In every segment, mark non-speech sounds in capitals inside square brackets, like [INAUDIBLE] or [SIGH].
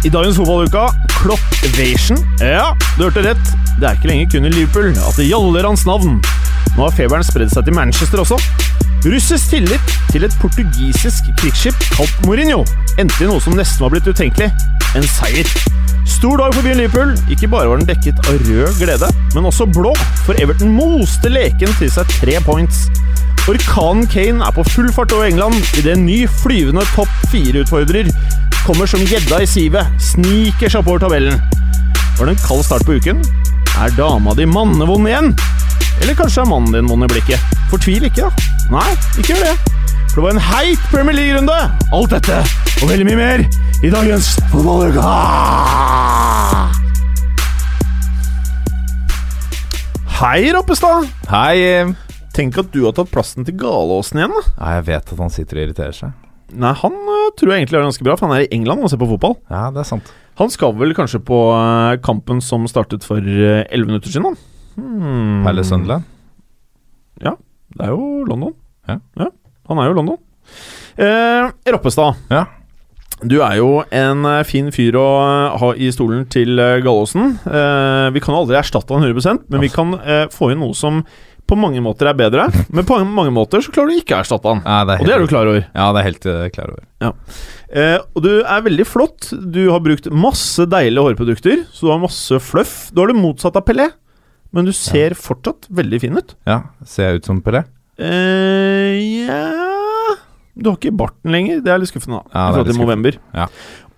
I dagens fotballuka Kloppvation. Ja, du hørte rett. Det er ikke lenger kun i Liverpool at det gjaller hans navn. Nå har feberen spredd seg til Manchester også. Russisk tillit til et portugisisk krigsskip kalt Mourinho endte i noe som nesten var blitt utenkelig en seier. Stor dag for byen Liverpool. Ikke bare var den dekket av rød glede, men også blå, for Everton moste leken til seg tre points. Orkanen Kane er på full fart over England idet en ny flyvende topp fire-utfordrer kommer som gjedda i sivet, sniker seg oppover tabellen. Var det en kald start på uken? Er dama di mannevond igjen? Eller kanskje er mannen din vond i blikket? Fortvil ikke, da. Nei, ikke gjør det. For det var en heit Premier League-runde! Alt dette og veldig mye mer i dagens Fotballuka! Hei, Roppestad. Hei! Tenk at du har tatt plassen til Galåsen igjen. da. Ja, jeg vet at han sitter og irriterer seg. Nei, han øh, tror jeg egentlig er ganske bra, for han er i England og ser på fotball. Ja, det er sant. Han skal vel kanskje på øh, kampen som startet for elleve 11 minutter siden, han. Hmm. Palace Sunderland. Det er jo London. Ja. Han er jo London. Eh, Roppestad, Ja. du er jo en eh, fin fyr å eh, ha i stolen til Gallåsen. Eh, vi kan jo aldri erstatte han 100% men vi kan eh, få inn noe som på mange måter er bedre. Men på mange måter så klarer du ikke å erstatte han. Ja, det er Og det er du klar over. ja, det er helt uh, klar over. Eh, og du er veldig flott. Du har brukt masse deilige hårprodukter, så du har masse fluff. Du har det motsatte av Pelé, men du ser fortsatt veldig fin ut. Ja, Ser jeg ut som Pelé? Eh, ja Du har ikke barten lenger. Det er litt skuffende, da. Ja, I forhold til Movember. Ja.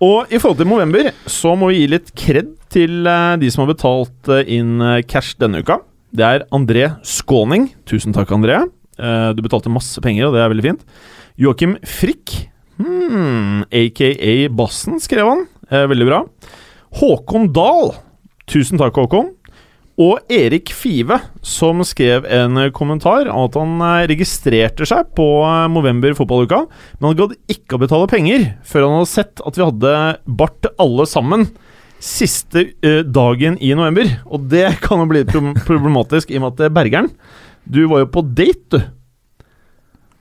Og i forhold til Movember så må vi gi litt kred til eh, de som har betalt eh, inn cash denne uka. Det er André Skåning. Tusen takk, André. Uh, du betalte masse penger, og det er veldig fint. Joakim Frikk, hmm, aka Bassen, skrev han. Uh, veldig bra. Håkon Dahl. Tusen takk, Håkon. Og Erik Five, som skrev en kommentar om at han eh, registrerte seg på Movember fotballuka, men han gadd ikke å betale penger før han hadde sett at vi hadde bart alle sammen siste eh, dagen i november. Og det [LAUGHS] kan jo bli problematisk i og med at eh, Bergeren, du var jo på date, du.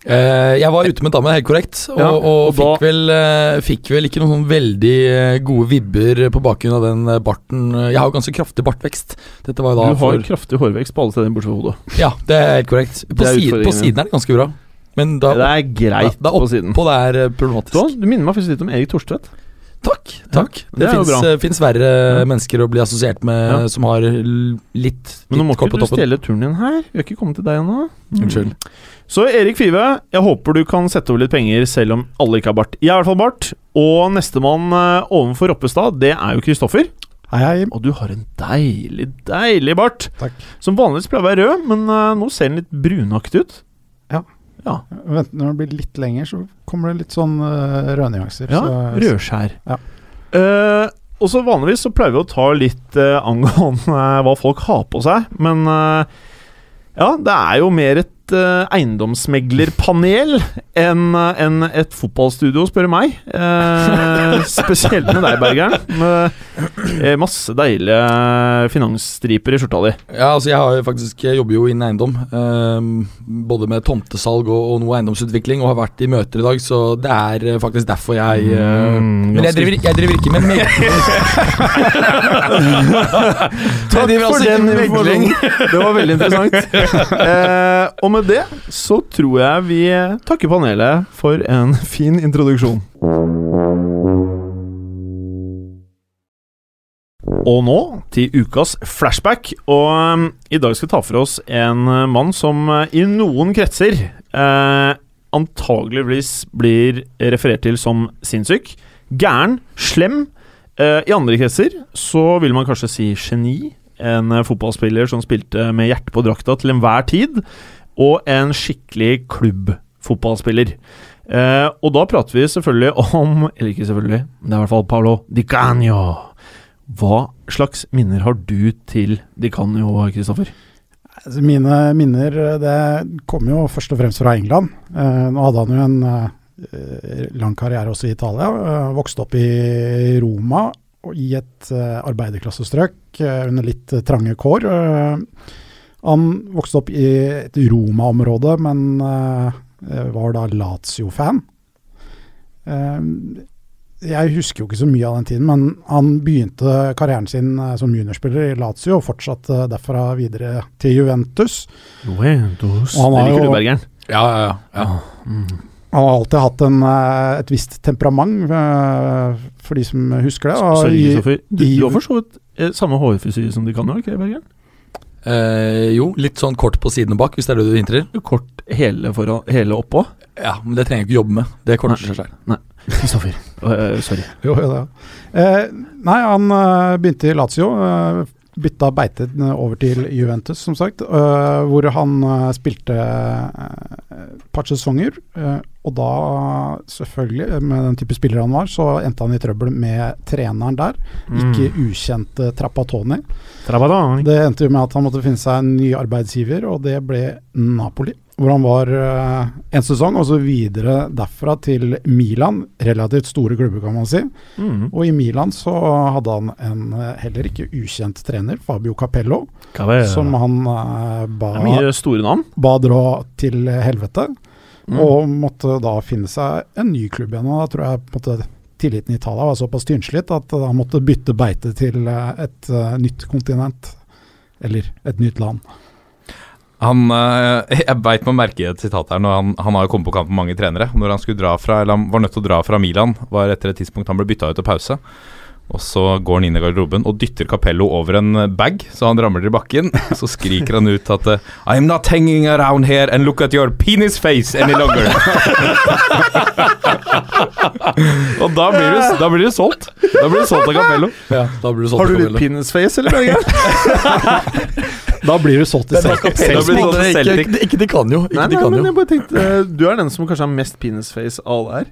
Uh, jeg var ute med dame, helt korrekt, og, Ja, og, og da- fikk, vel, uh, fikk vel ikke noen sånn veldig gode vibber på bakgrunn av den barten. Jeg har jo ganske kraftig bartvekst. Dette var da Du har for kraftig hårvekst på alle steder bortsett fra hodet. Ja, det er helt korrekt. På, er siden, på siden er det ganske bra. Men da Det er greit da, på siden. oppå det er Du, problematisk. du minner meg faktisk litt om Erik Torstvedt. Takk. takk det er. Det fins verre Ja. mennesker å bli assosiert med Ja. som har litt, Men nå må ikke du stjele turen din her. Vi har ikke kommet til deg ennå. Unnskyld. Så Erik Five, jeg håper du kan sette over litt penger selv om alle ikke har bart. Jeg har i hvert fall bart. Og nestemann eh, ovenfor Roppestad, det er jo Kristoffer. Hei, hei. Og du har en deilig, deilig bart. Takk. Som vanligvis pleier å være rød, men eh, nå ser den litt brunaktig ut. Ja. Vent, når det blir litt lenger, så kommer det litt sånn uh, rødnyanser. ja så- rødskjær. Ja. Uh, og så vanligvis så pleier vi å ta litt uh, angående hva folk har på seg, men ja, det er jo mer et eh, eiendomsmeglerpanel enn eh, enn et fotballstudio, spør du meg. Uh, [LAUGHS] spesielt med deg, Bergeren. Med masse deilige finansstriper i skjorta di. Ja, altså jeg har jo faktisk Jeg jobber jo innen eiendom. Uh, både med tomtesalg og, og noe eiendomsutvikling, og har vært i møter i dag, så det er faktisk derfor jeg Mm, Men jeg driver, jeg driver ikke med megling. [LAUGHS] Takk for altså den megling. Det var veldig interessant. Uh, [LAUGHS] og med det så tror jeg vi takker panelet for en [LAUGHS] fin introduksjon. Og nå til ukas flashback. Og um, i dag skal vi ta for oss en uh, mann som uh, i noen kretser uh, antageligvis blir referert til som sinnssyk, gæren, slem. Eh, I andre kretser så vil man kanskje si geni. En eh, fotballspiller som spilte med hjertet på drakta til enhver tid. Og en skikkelig klubbfotballspiller. Eh, og da prater vi selvfølgelig om Eller ikke selvfølgelig, det er i hvert fall Paolo Di Canio. Hva slags minner har du til Di Canio, Kristoffer? Altså, mine minner det kommer jo først og fremst fra England. Eh, nå hadde han jo en eh, lang karriere også i Italia. Eh, vokste opp i Roma og i et eh, arbeiderklassestrøk under litt trange kår. Han vokste opp i et Roma-område, men uh, var da Lazio-fan. Uh, jeg husker jo ikke så mye av den tiden, men han begynte karrieren sin som juniorspiller i Lazio og fortsatte derfra videre til Juventus. Juventus Og han Det liker du, Bergeren. Ja, ja, ja. ja. Han har alltid hatt en, et visst temperament, for de som husker det. og Sorry, i- Kristoffer. Du, i- du har for så vidt samme hårfrisyre som de kan, ikke Bergeren? Eh, jo, litt sånn kort på siden og bak, hvis det er det du hintrer. Kort hele, foran, hele oppå. Ja, men det trenger jeg ikke jobbe med. Det korter seg selv. Kristoffer. uh, sorry. Jo, jo, det. Eh, nei, han eh, begynte i Lazio. Bytta beite over til Juventus, som sagt. Uh, hvor han uh, spilte uh, et par sesonger. og da, selvfølgelig, med den type spiller han var, så endte han i trøbbel med treneren der. Ikke ukjente Trappatoni. Trabadani. Det endte jo med at han måtte finne seg en ny arbeidsgiver, og det ble Napoli. Hvor han var eh, en sesong, og så videre derfra til Milan. Relativt store klubber, kan man si. Mm. Og i Milan så hadde han en eh, heller ikke ukjent trener, Fabio Capello, som han eh, ba, ba dra til helvete. Mm. Og måtte da finne seg en ny klubb igjen. Og da tror jeg på en måte tilliten i Italia var såpass tynnslitt at han måtte bytte beite til et nytt kontinent. Eller et nytt land. Han, eh, [LAUGHS] jeg beit meg merke i et sitat her. Når han, han har jo kommet på kamp med mange trenere. Når han skulle dra fra, eller han var nødt til å dra fra Milan, var etter et tidspunkt han ble bytta ut til pause. Og så går han inn i garderoben og dytter Capello over en bag, så han ramler i bakken. [LAUGHS] Så skriker han ut at eh, I'm not hanging around here and look at your penis face any longer. [LAUGHS] og da blir, du, da blir du solgt. Da blir du solgt av Capello. Ja, da blir du solgt Har du litt penis face, eller? Da blir du solgt til selv- ikke, de kan jo. Ikke Nei, de nei, kan men jo. jeg bare tenkte eh, Du er den som kanskje har mest penisface av alle her.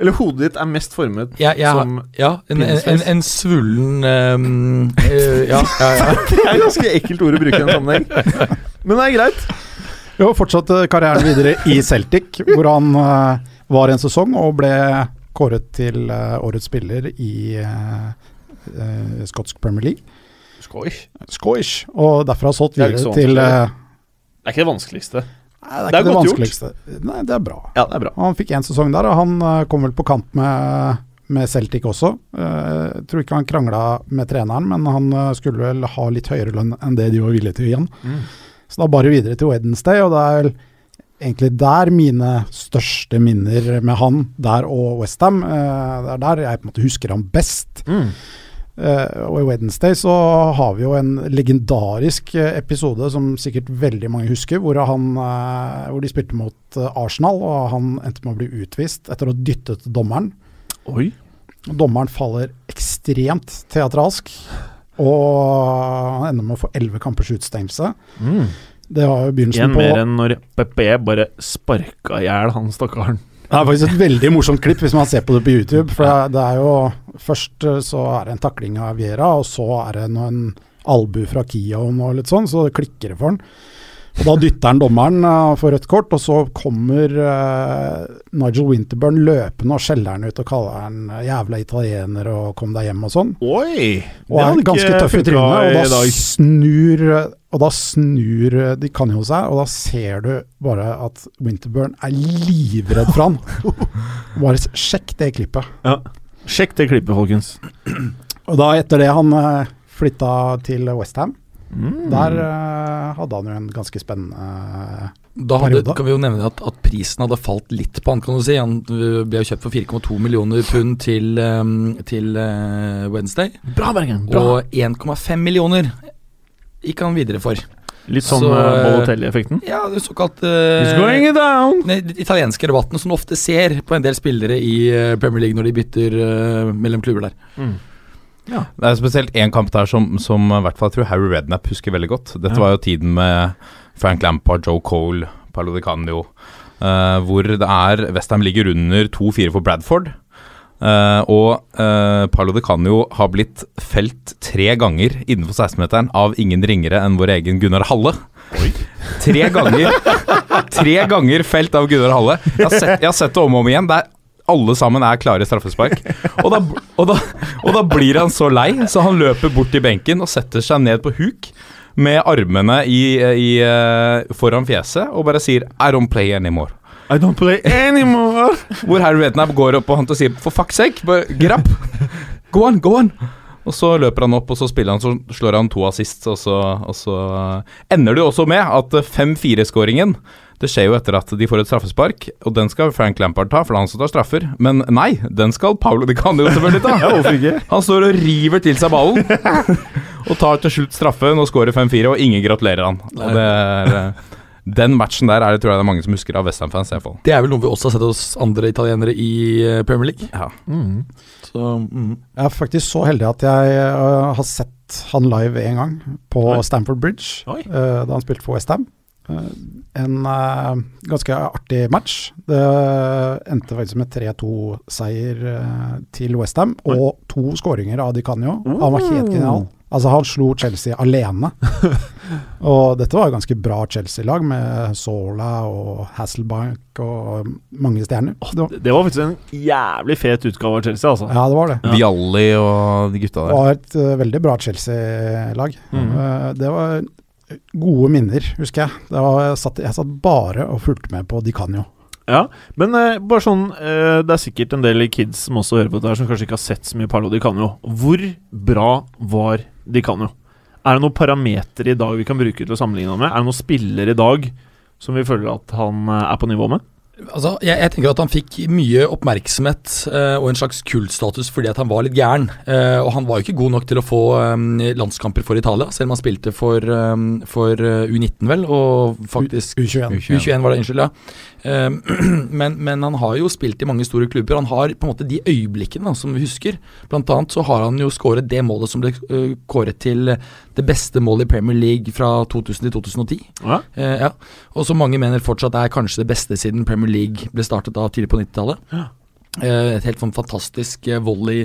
Eller hodet ditt er mest formet Ja, ja, som ja, en, en, en, en svullen um, uh, Ja, ja, ja. [LAUGHS] Det er et ganske ekkelt ord å bruke i en sammenheng. Men det er greit. Jo, fortsatte karrieren videre i Celtic, hvor han uh, var en sesong og ble kåret til uh, årets spiller i eh, eh, skotsk Premier League. Skoj. Skoish, Og derfra solgt er videre til eh, Det er ikke det vanskeligste. Nei, det er, Det er ikke det godt gjort. vanskeligste. Nei, det er bra. Ja, det er bra. Han fikk én sesong der, og han eh, kom vel på kant med, med Celtic også. Eh, Jeg tror ikke han krangla med treneren, men han skulle vel ha litt høyere lønn enn det de var villige til han. Mm. Så da bare videre til Wednesday, og det er vel egentlig der mine største minner med han, der og Westham. Det er der jeg på en måte husker han best. Mm. Eh, og i Wednesday så har vi jo en legendarisk eh, episode som sikkert veldig mange husker, hvor, han, eh, hvor de spilte mot Arsenal, og han endte med å bli utvist etter å ha dyttet dommeren. Oi. Dommeren faller ekstremt teatralsk, og han ender med å få elleve kampers utestengelse. Mm. Det var jo begynnelsen Igjen på mer enn når PP bare sparka i hjel han stakkaren. Det er faktisk et veldig morsomt klipp hvis man ser på det på YouTube. For det, er jo Først eh, så er det en takling av Viera, og så er det noen albu fra Kion og litt sånn, så det klikker det for han. Og Da dytter han dommeren uh, for rødt kort, og så kommer uh, Nigel Winterburn løpende og skjeller han ut og kaller han eh, jævla italiener og kom deg hjem og sånn. Oi! Og er ganske tøff i trynet, og da snur Og da snur eh, de kan jo seg, og da ser du bare at Winterburn er livredd for han. [LAUGHS] Bare sjekk det klippet. Ja. Sjekk det klippet, folkens. Og da etter det han eh, flytta til Westham, Mm. der uh, hadde han jo en ganske spennende Da hadde, Periode. kan vi jo nevne at, at prisen hadde falt litt på han, kan du si. Han ble jo kjøpt for 4,2 millioner pund til, um, til uh, Wednesday. Bra, Bergen. Bra. Og 1,5 millioner gikk han videre for. Litt sånn Så, uh, eh, Balotelli-effekten. Ja, det såkalt uh, going down! den italienske rabatten som du ofte ser på en del spillere i eh, Premier League når de bytter uh, mellom klubber der. Mm. Det er spesielt én kamp der som, som i hvert fall jeg tror Harry Redknapp husker veldig godt. Dette Ja. var jo tiden med Frank Lampard, Joe Cole, Paolo Di Canio, uh, hvor det er Westham ligger under 2-4 for Bradford. Eh, og uh, Paolo De Canio har blitt felt tre ganger innenfor 16-meteren av ingen ringere enn vår egen Gunnar Halle. Tre ganger Tre ganger felt av Gunnar Halle. Jeg har sett, jeg har sett det om og om igjen. Der alle sammen er klare straffespark. Og da, og, da, og da blir han så lei, så han løper bort til benken og setter seg ned på huk med armene i, i, eh, foran fjeset og bare sier I don't play anymore. I don't play anymore! Hvor Harry Redknapp går opp på han og sier for fuck's sake, grapp. Go on, go on. Og så løper han opp, og så spiller han, så slår han to assist, og så, og så ender det jo også med at 5-4-skåringen det skjer jo etter at de får et straffespark, og den skal Frank Lampard ta, for det er han som tar straffer. Men nei, den skal Paulo Di Canio selvfølgelig ta. [LAUGHS] Ja. Han står og river til seg ballen, og tar til slutt straffen og skårer 5-4, og ingen gratulerer han. Og det er, eh, den matchen der er det tror jeg det er mange som husker av Westham-fans. Det er vel noe vi også har sett hos andre italienere i eh, Premier League. Ja. Mm. Så mm. Jeg er faktisk så heldig at jeg uh, har sett han live en gang på Oi. Stamford Bridge, Oi. øh, da han spilte for Westham. Uh, en uh, ganske artig match. Det endte faktisk med 3-2-seier øh, til Westham, og to skåringer av Di Canio. Han var Oh. helt genial. Altså, han slo Chelsea alene. [LAUGHS] og dette var et ganske bra Chelsea-lag, med Sola og Hasselbank og mange stjerner. Det var, Det var faktisk en jævlig fet utgave av Chelsea, altså. ja, det var det. Ja. Vialli og de gutta der. Det var et uh, veldig bra Chelsea-lag. Mm. Uh, det var gode minner, husker jeg. Det var, jeg, satt, jeg satt bare og fulgte med på Di Canio. Ja, men eh, bare sånn eh, Det er sikkert en del kids som også hører på dette her, som kanskje ikke har sett så mye Parlo Di Canio. Hvor bra var Di jo. Er det noen parametere i dag vi kan bruke til å sammenligne ham med? Er det noen spillere i dag som vi føler at han eh, er på nivå med? Altså, jeg, jeg tenker at han fikk mye oppmerksomhet eh, og en slags kultstatus fordi at han var litt gæren. Eh, og han var jo ikke god nok til å få eh, landskamper for Italia, selv om han spilte for, eh, for eh, U19, vel, og faktisk U21. U21 var det, unnskyld, ja. Eh, [CLEARS THROAT] men, men han har jo spilt i mange store klubber. Han har på en måte de øyeblikkene som vi husker. Blant annet så har han jo skåret det målet som ble eh, kåret til det beste målet i Premier League fra 2000 til 2010. Ja. Eh, ja. Og som mange mener fortsatt er kanskje det beste siden Premier League ble startet da tidlig på 90-tallet. Ja. Eh, et helt sånn fantastisk eh, volley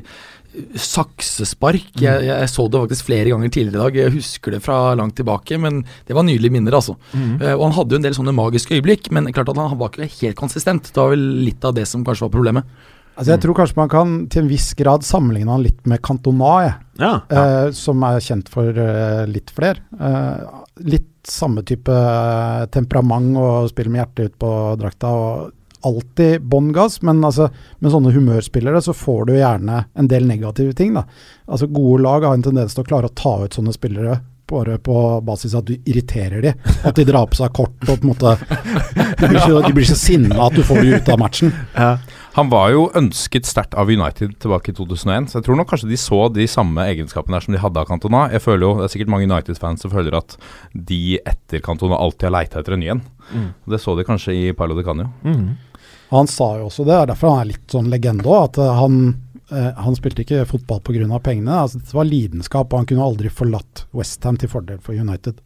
saksespark. Jeg, jeg så det faktisk flere ganger tidligere i dag. Jeg husker det fra langt tilbake, men det var nydelige minner, altså. Mm. Uh, og han hadde jo en del sånne magiske øyeblikk, men klart at han, var ikke helt konsistent. Det var vel litt av det som kanskje var problemet. Altså, jeg tror kanskje man kan til en viss grad sammenligne han litt med Cantona, jeg. Ja. Uh, som er kjent for uh, litt flere. Eh, litt samme type eh, temperament og spiller med hjertet ut på drakta. og Alltid bånn gass, men altså, med sånne humørspillere så får du gjerne en del negative ting. da. Altså Gode lag har en tendens til å klare å ta ut sånne spillere bare på basis av at du irriterer dem. At de drar på seg kort og på en måte [LAUGHS] De blir så, de blir så sinna at du får dem ut av matchen. Han var jo ønsket sterkt av United tilbake i 2001, så jeg tror nok kanskje de så de samme egenskapene der som de hadde av Cantona. Jeg føler jo, Det er sikkert mange United-fans som føler at de etter Cantona alltid har leita etter en ny en. Mm. Det så de kanskje i Paolo de Canio. Mhm. Han sa jo også det, er derfor han er litt sånn legende òg, at eh, han, eh, han spilte ikke fotball pga. pengene. Altså, det var lidenskap, og han kunne aldri forlatt Westham til fordel for United.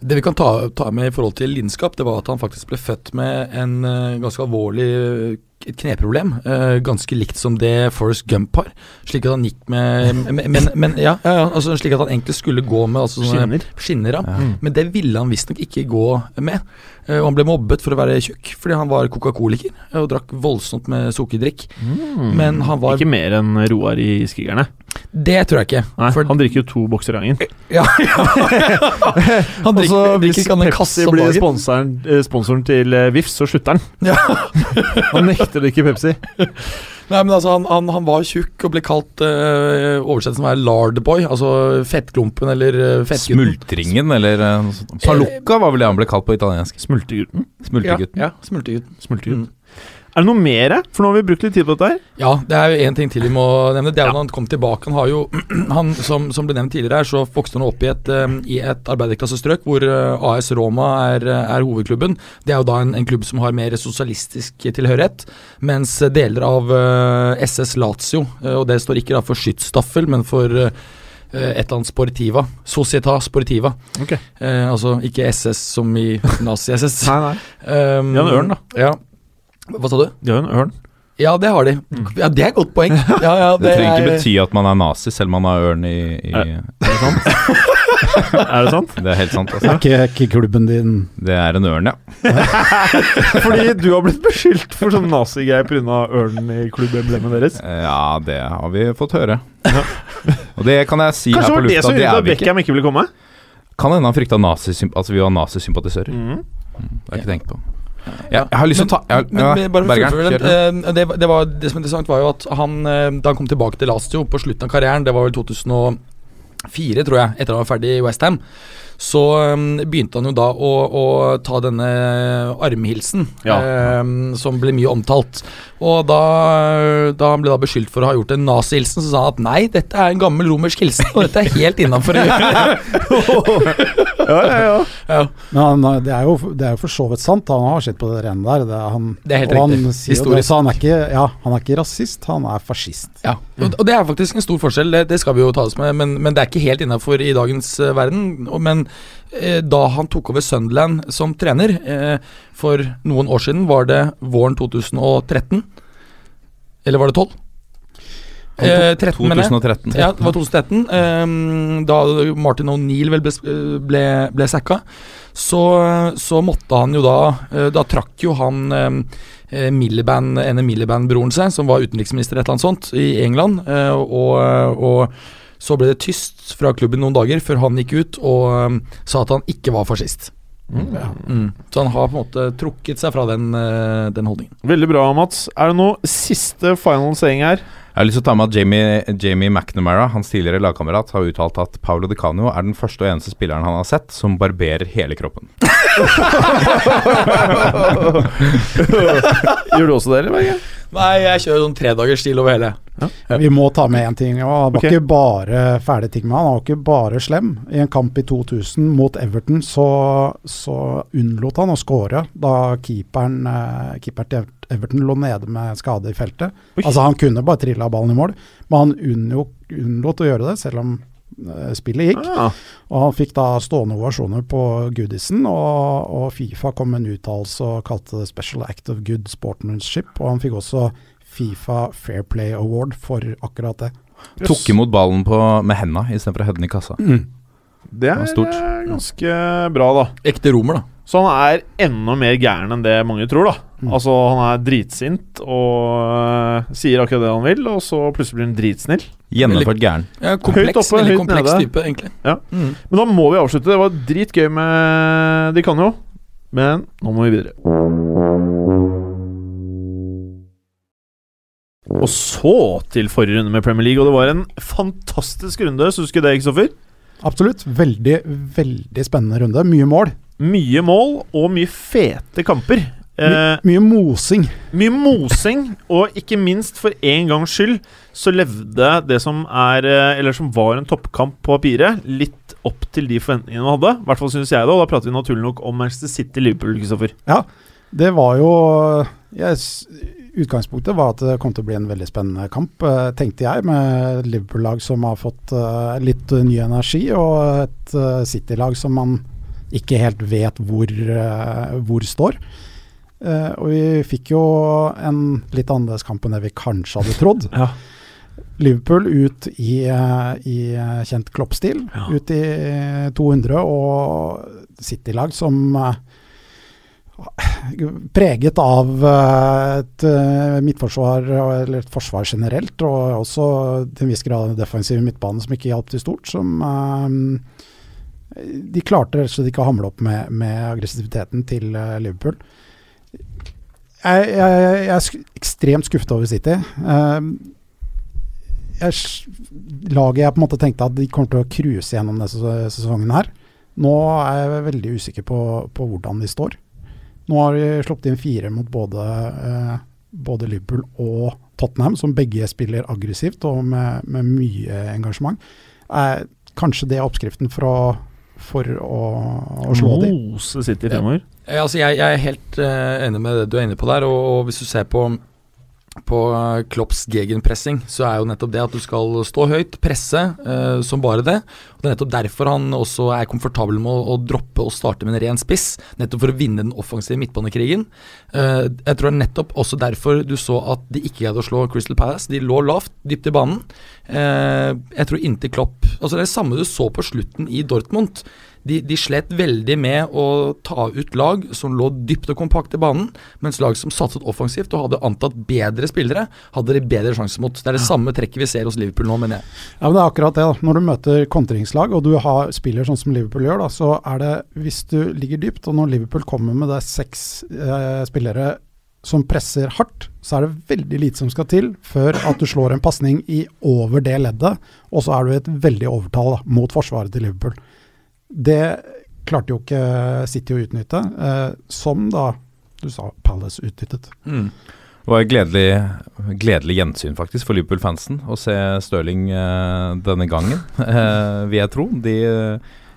Det vi kan ta, ta med i forhold til lidenskap, det var at han faktisk ble født med en uh, ganske alvorlig uh, et kneproblem, uh, ganske likt som det Forrest Gump har. Slik at han gikk med men, men, men ja, ja, ja, altså slik at han egentlig skulle gå med altså, Skinner. skinner. Ja. Ja. Men det ville han visstnok ikke gå med. Eh, og han ble mobbet for å være tjukk fordi han var Coca-Coliker og drakk voldsomt med sukkerdrikk. Mm. Var Ikke mer enn Roar i Skrigerne. Det tror jeg ikke. Nei, For- Han drikker jo to bokser i gangen. Ja, [LAUGHS] [LAUGHS] han Og så drikker, hvis drikker han kasse Pepsi om blir sponsoren, eh, sponsoren til VIFS, VIF, så slutter han. Ja. [LAUGHS] Han nekter å drikke Pepsi. Nei, men altså, han, han, han var tjukk og ble kalt uh, oversett som er lardboy, altså fettklumpen eller uh, fettgutten. Smultringen, eller uh, Palukka var vel det han ble kalt på italiensk. Smultegutten? Smultegutten. Ja, ja smultegutten. Smultegutten. Mm. Er det noe mer? For nå har vi brukt litt tid på dette her. Ja, det er jo én ting til vi må nevne. Det er jo når han kom tilbake. Han har jo, [CLEARS THROAT] han, som, som ble nevnt tidligere her, så vokste han opp i et, um, i et arbeiderklassestrøk hvor uh, AS Roma er, er, hovedklubben. Det er jo da en, en, klubb som har mer sosialistisk tilhørighet. Mens deler av SS Lazio, og det står ikke da for skytsstaffel, men for et eller annet Sportiva. Societa Sportiva. Okay. Eh, altså ikke SS som i nazi-SS. [LAUGHS] nei, nei. Um, Ja, en ørn, da. Ja. Hva sa du? De har jo en ørn. Ja, det har de. Ja, Det er et godt poeng. [LAUGHS] Ja, ja, Det trenger ikke er- bety at man er nazi, selv om man har ørn i, i Er det sant? [LAUGHS] er det sant? Det er helt sant. Er Altså. ikke, ikke klubben din Det er en ørn, ja. [LAUGHS] Fordi du har blitt beskyldt for sånn nazigreier pga. ørnen i klubbemblemet deres. Ja, det har vi fått høre. Og det kan jeg si Kanskje her på var det lufta, som det gjorde er at. Beckham ikke ville komme? Kan hende han frykta nazisympatisører. altså, vi var nazisympatisører. Mm. Det har jeg ikke tenkt på. Ja, jeg har lyst til å ta jeg, Men, ja, men Bergeren, den, eh, det, det, var, det som er interessant, var jo at han eh, da han kom tilbake til Lazio på slutten av karrieren, det var vel 2004, tror jeg, etter han var ferdig i Westham, så eh, begynte han jo da å, å ta denne armhilsen, Ja. eh, som ble mye omtalt. Og da, da han ble da beskyldt for å ha gjort en nazihilsen, så sa han at nei, dette er en gammel romersk hilsen, og dette er helt innafor å gjøre. [LAUGHS] Ja, ja, ja. ja. Men han, det, er jo, det er jo for så vidt sant. Han har sett på det rene der. Det er, han, Det er helt og riktig. Han det, Historisk. han er, ikke, ja, han er ikke rasist, han er fascist. Ja, og, og det er faktisk en stor forskjell, det, det skal vi jo ta oss med, men, men det er ikke helt innafor i dagens uh, verden. Og, men da han tok over Sunderland som trener eh, for noen år siden, var det våren 2013? Eller var det 12? Eh, 13, mener jeg. 2013. Ja, det var 2013. ehm, da Martin O'Neill ble, ble, ble sacka. Så, så måtte han jo da eh, Da trakk jo han eh, Miliband, ene Miliband-broren seg, som var utenriksminister et eller annet sånt i England. eh, og, og så ble det tyst fra klubben noen dager før han gikk ut og um, sa at han ikke var fascist. Mm. Så han har på en måte trukket seg fra den, eh, den holdningen. Veldig bra, Mats. Er det noe siste final saying her? Jeg har lyst til å ta med at Jamie, Jamie McNamara, hans tidligere lagkamerat, har uttalt at Paolo Di Canio er den første og eneste spilleren han har sett som barberer hele kroppen. [LAUGHS] Gjør du også det, eller, Berge? Nei, jeg kjører sånn tredagersstil over hele. Vi må ta med én ting. Han var okay. ikke bare fæle ting med han, han var ikke bare slem. I en kamp i 2000 mot Everton så, så unnlot han å skåre da keeperen, eh, keeperen til Everton lå nede med skade i feltet. Oi. Altså Han kunne bare trilla ballen i mål, men han unnlot å gjøre det, selv om spillet gikk. Ah, Og han fikk da stående ovasjoner på goodisen, og, og Fifa kom med en uttalelse og kalte det 'Special Act of Good Sportmanship'. Og han fikk også Fifa Fair Play Award for akkurat det. Tok imot ballen på, med henda istedenfor å heade den i kassa. det er det eh, ganske bra, da. Ekte romer, da. Så han er enda mer gæren enn det mange tror, da. Altså, han er dritsint og uh, sier akkurat det han vil, og så plutselig blir han dritsnill. Gjennomført gæren. Ja, kompleks, Høyt oppe, veldig høyt kompleks nede. type, egentlig. Ja. Mm. Men da må vi avslutte. Det var dritgøy med De kan jo, men nå må vi videre. Og så til forrige runde med Premier League, og det var en fantastisk runde. Syns du ikke det, Kristoffer? Absolutt. Veldig, veldig spennende runde. Mye mål. Mye mål og mye fete kamper. My, Eh, mye mosing. Mye mosing, og ikke minst for en gangs skyld så levde det som er eh, Eller som var en toppkamp på papiret, litt opp til de forventningene man hadde. I hvert fall syns jeg det, og da prater vi naturlig nok om Manchester City-Liverpool, Kristoffer. Ja, Det var jo yes, Utgangspunktet var at det kom til å bli en veldig spennende kamp, eh, tenkte jeg, med Liverpool-lag som har fått litt ny energi, og et City-lag som man ikke helt vet hvor, eh, hvor står. Eh, og vi fikk jo en litt annerledes kamp enn det vi kanskje hadde trodd. Ja. Liverpool ut i, eh, i kjent kloppstil, Ja. ut i 200, og City-lag som preget av et midtforsvar, eller et forsvar generelt, og også til en viss grad defensiv midtbane som ikke hjalp til stort. Som De klarte rett og slett ikke å hamle opp med, med aggressiviteten til eh, Liverpool. Jeg, jeg, jeg er ekstremt skuffet over City. Uh, jeg, laget jeg på en måte tenkte at de kommer til å cruise gjennom denne sesongen her. Nå er jeg veldig usikker på, på hvordan de står. Nå har de sluppet inn fire mot både, uh, både, Liverpool og Tottenham, som begge spiller aggressivt og med, med mye engasjement. Kanskje det er oppskriften for å, for å, å slå dem. Mose City fremover. Ja, altså jeg, jeg, er helt uh, enig med det du er inne på der. Og, og hvis du ser på på eh, Klopps gegenpressing, så er jo nettopp det at du skal stå høyt, presse uh, som bare det. Og Det er nettopp derfor han også er komfortabel med å, å, droppe å starte med en ren spiss. Nettopp for å vinne den offensive midtbanekrigen. Uh, jeg tror det er nettopp også derfor du så at de ikke greide å slå Crystal Palace. De lå lavt, dypt i banen. Uh, jeg tror inntil Klopp Altså Det er det samme du så på slutten i Dortmund de, de, slet veldig med å ta ut lag som lå dypt og kompakt i banen, mens lag som satset offensivt og hadde antatt bedre spillere, hadde de bedre sjanse mot. Det er det samme trekket vi ser hos Liverpool nå, mener jeg. Ja, men Det er akkurat det. da. Når du møter kontringslag og du har spiller sånn som Liverpool gjør, da, så er det hvis du ligger dypt, og når Liverpool kommer med det seks eh, spillere som presser hardt, så er det veldig lite som skal til før at du slår en pasning i over det leddet, og så er du i et veldig overtall da, mot forsvaret til Liverpool. Det klarte jo ikke City å utnytte, eh, som da du sa Palace utnyttet. Mm. Det var et gledelig, gledelig gjensyn faktisk for Liverpool-fansen å se Stirling eh, denne gangen, [LAUGHS] eh, vil jeg tro. De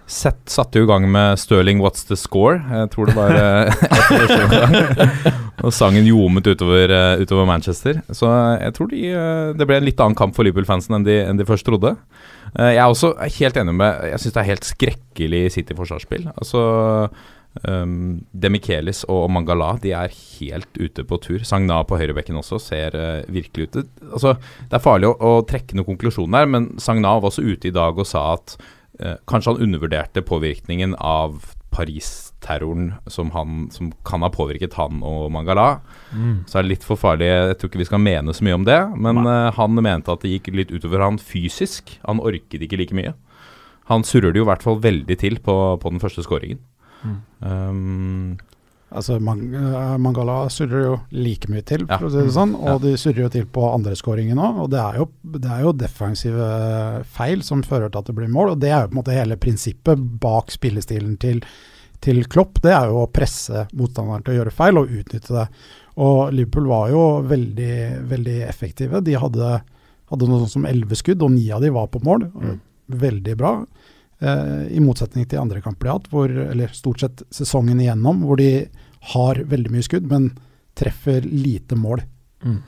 set, satte jo i gang med Stirling 'What's the Score'. Jeg tror det var eh, [LAUGHS] Og sangen ljomet utover, eh, utover, Manchester. Så jeg tror de, eh, det ble en litt annen kamp for Liverpool-fansen enn, enn, de først trodde. Jeg er også helt enig med Jeg syns det er helt skrekkelig City-forsvarsspill. Altså um, Demichelis og Mangala de er helt ute på tur. Sagna på høyrebekken også ser uh, virkelig ut altså, Det er farlig å, å trekke noen konklusjon der, men Sagna var også ute i dag og sa at uh, kanskje han undervurderte påvirkningen av Paris-terroren som, som, kan ha påvirket han og Mangala. Mm. Så er det litt for farlig. Jeg tror ikke vi skal mene så mye om det. Men uh, han mente at det gikk litt utover han fysisk. Han orket ikke like mye. Han surrer det jo i hvert fall veldig til på, på den første skåringen. Mm. Um, Altså, man, eh, Mangala surrer jo like mye til, for ja. å si det sånn. Og ja. de surrer jo til på andreskåringen òg. Og det er, jo, det er, jo, defensive feil som fører til at det blir mål. Og det er jo på en måte hele prinsippet bak spillestilen til, til Klopp. Det er jo å presse motstanderen til å gjøre feil og utnytte det. Og Liverpool var jo veldig, veldig effektive. De hadde, hadde noe sånt som elleve skudd, og ni av de var på mål. Mm. Veldig bra. Eh, I motsetning til andre kamper de har hatt, hvor, eller stort sett sesongen igjennom, hvor de har veldig mye skudd, men treffer lite mål. Mm.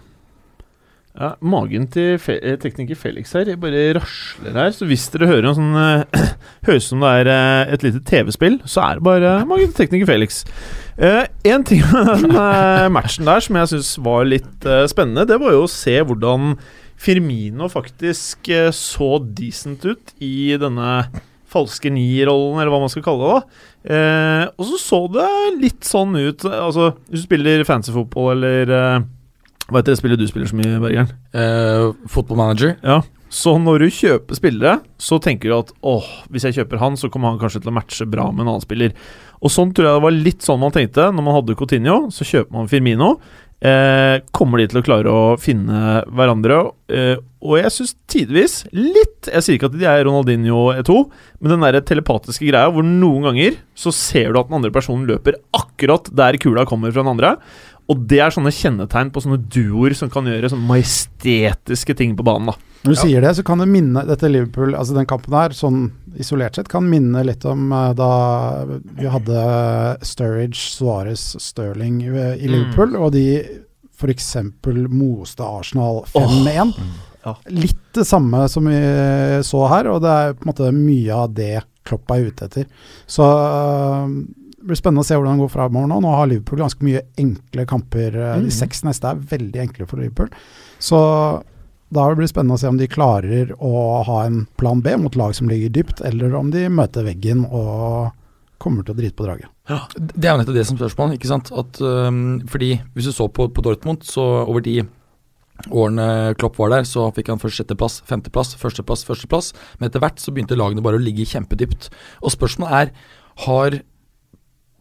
Ja, magen til fe eh, tekniker Felix her bare rasler her. Så hvis dere hører en sånn uh, [CLEARS THROAT] Høres som det er uh, et lite TV-spill, så er det bare uh, magen til tekniker Felix. Uh, en ting med den matchen der som jeg syns var litt spennende, det var jo å se hvordan Firmino faktisk så decent ut i denne falske ni-rollen, eller hva man skal kalle det. da eh, Og så så det litt sånn ut Altså, hvis du spiller fancy-fotball eller eh, Hva heter det spillet du spiller så mye, Bergeren? Uh, football Manager. Ja. Så når du kjøper spillere, så tenker du at åh, hvis jeg kjøper han, så kommer han kanskje til å matche bra med en annen spiller. Og sånn tror jeg det var litt sånn man tenkte når man hadde Coutinho. Så kjøper man Firmino. Eh, kommer de til å klare å finne hverandre? Eh, og jeg syns tidvis litt Jeg sier ikke at de er Ronaldinho E2, men den der telepatiske greia hvor noen ganger så ser du at den andre personen løper akkurat der kula kommer fra den andre. Og det er sånne kjennetegn på sånne duoer som kan gjøre sånne majestetiske ting på banen. da Når du ja. sier det, så kan det minne dette Liverpool, altså den kampen her, sånn isolert sett, kan minne litt om uh, da vi hadde Sturridge, Suarez, Sterling i mm. Liverpool, mm. og de f.eks. moste Arsenal 5-1. Oh. Ja. Litt det samme som vi så her, og det er på en måte mye av det Klopp er ute etter. Så uh, blir spennende å se hvordan det går framover nå. Nå har Liverpool ganske mye enkle kamper. Mm. De seks neste er veldig enkle for Liverpool. Så da blir det spennende å se om de klarer å ha en plan B mot lag som ligger dypt, eller om de møter veggen og kommer til å drite på draget. Ja, Det er jo nettopp det som spørsmål. ikke sant? At, um, fordi Hvis du så på, på Dortmund, så over de årene Klopp var der, så fikk han først sjetteplass, femteplass, førsteplass, førsteplass. Men etter hvert så begynte lagene bare å ligge kjempedypt. Og spørsmålet er har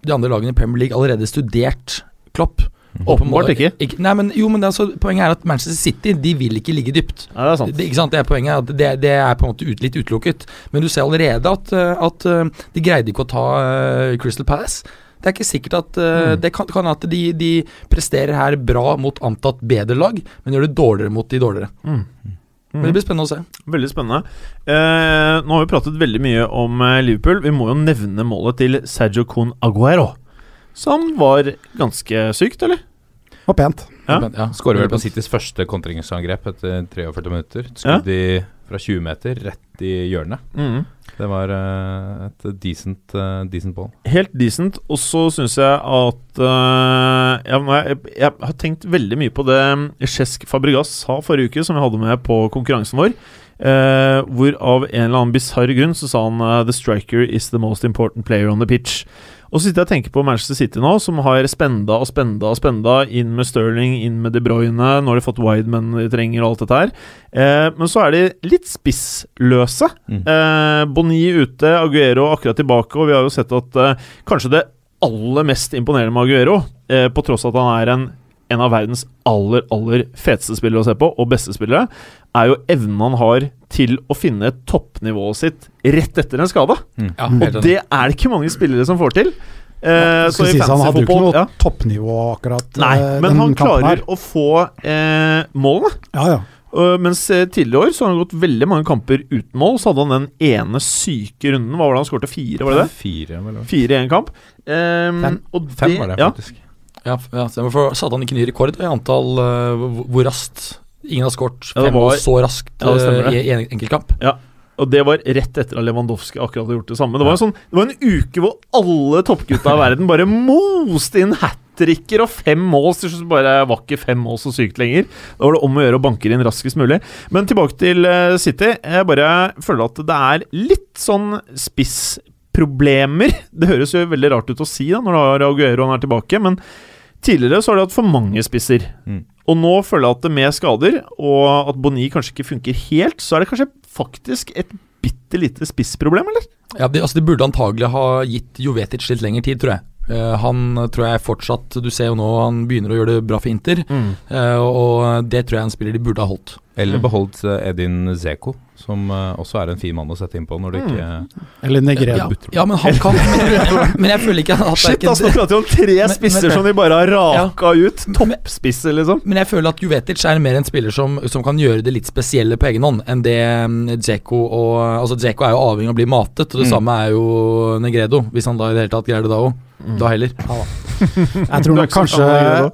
de andre lagene i Premier League allerede studert Klopp. Åpenbart ikke. Nei, men, jo, men det altså, Poenget er at Manchester City de vil ikke ligge dypt. Ja, det er sant. Det, ikke sant? det er poenget. At det, det er på en måte ut, litt utelukket. Men du ser allerede at, eh, at eh, de greide ikke å ta uh, Crystal Palace. Det er ikke sikkert at mm. Det kan, kan at de, de presterer her bra mot antatt bedre lag, men gjør det dårligere mot de dårligere. Mm. Men det blir spennende å se. Veldig spennende. Eh, nå har vi pratet veldig mye om eh, Liverpool. Vi må jo nevne målet til Sergio Con Aguero. Som var ganske sykt, eller? Og pent. Ja. Ja. Skårer vel på Citys første kontringsangrep etter 43 minutter. Skudd ja. fra 20 meter, rett i hjørnet. Mm. Det var uh, et decent, uh, decent ball. Helt decent. Og så syns jeg at uh, jeg, jeg, jeg har tenkt veldig mye på det Cesc Fabregas sa forrige uke, som vi hadde med på konkurransen vår. eh, hvor av en eller annen bisarr grunn så sa han eh, 'The striker is the most important player on the pitch'. Og så sitter jeg og tenker på Manchester City nå, som har spenda og spenda og spenda. Inn med Sterling, inn med De Bruyne. Nå har de fått Wideman de trenger, og alt dette her. Eh, men så er de litt spissløse. Mm. Eh, Boni ute, Aguero akkurat tilbake, og vi har jo sett at eh, kanskje det aller mest imponerende med Aguero, eh, på tross av at han er en, en av verdens aller, aller feteste spillere å se på, og beste spillere, er jo evnen han har til å finne toppnivået sitt rett etter en skade. Ja, Og det er det ikke mange spillere som får til. Eh, så i han hadde jo ikke noe ja. toppnivå akkurat Nei, eh, men den han klarer å få eh, målene. Ja, ja. Uh, mens eh, tidligere år så har han gått veldig mange kamper uten mål. Så hadde han den ene syke runden. Hva var det han skårte? Fire, var det det? Fire, vel? Fire i én kamp. Um, Fem. og Fem var det, faktisk. Ja, ja. For satte han ikke ny rekord i antall eh, hvor- raskt Ingen har skåret fem ja, var- så raskt Ja, det eh, det. i en enkeltkamp. Ja. Og det var rett etter at Lewandowski akkurat hadde gjort det samme. Det var, sånn, det var en uke hvor alle toppgutta i verden bare moste inn hat tricker og fem mål. Så det bare var ikke fem mål så sykt lenger. Da var det om å gjøre å banke inn raskest mulig. Men tilbake til eh, City. Jeg bare føler at det er litt sånn spissproblemer. Det høres jo veldig rart ut å si da når Aguero er tilbake, men tidligere så har de hatt for mange spisser. Mm. Og nå føler jeg at det med skader, og at Boni kanskje ikke funker helt, så er det kanskje faktisk et bitte lite spissproblem, eller? Ja, de, altså de burde antagelig ha gitt Jovetic litt lengre tid, tror jeg. Eh, han tror jeg fortsatt Du ser jo nå han begynner å gjøre det bra for Inter, eh, og det tror jeg er en spiller de burde ha holdt. Eller Mm. beholdt eh, Edin Zeko, som eh, også er en fin mann å sette innpå når det Mm. ikke Eller Negredo. Ja, ja, men han kan [LAUGHS] Men, men jeg føler ikke at det er Shit, ikke- altså, nå prater vi om tre spisser men- som de bare har raka ut. Men- Toppspisser, liksom. Men jeg føler at Juvetic er mer en spiller som, som kan gjøre det litt spesielle på egen hånd enn det Djeko Dzeko og Altså Dzeko er jo avhengig av å bli matet, og det Mm. samme er jo Negredo, hvis han da i det hele tatt greier det da òg. Da heller. Jeg tror nok ikke kanskje.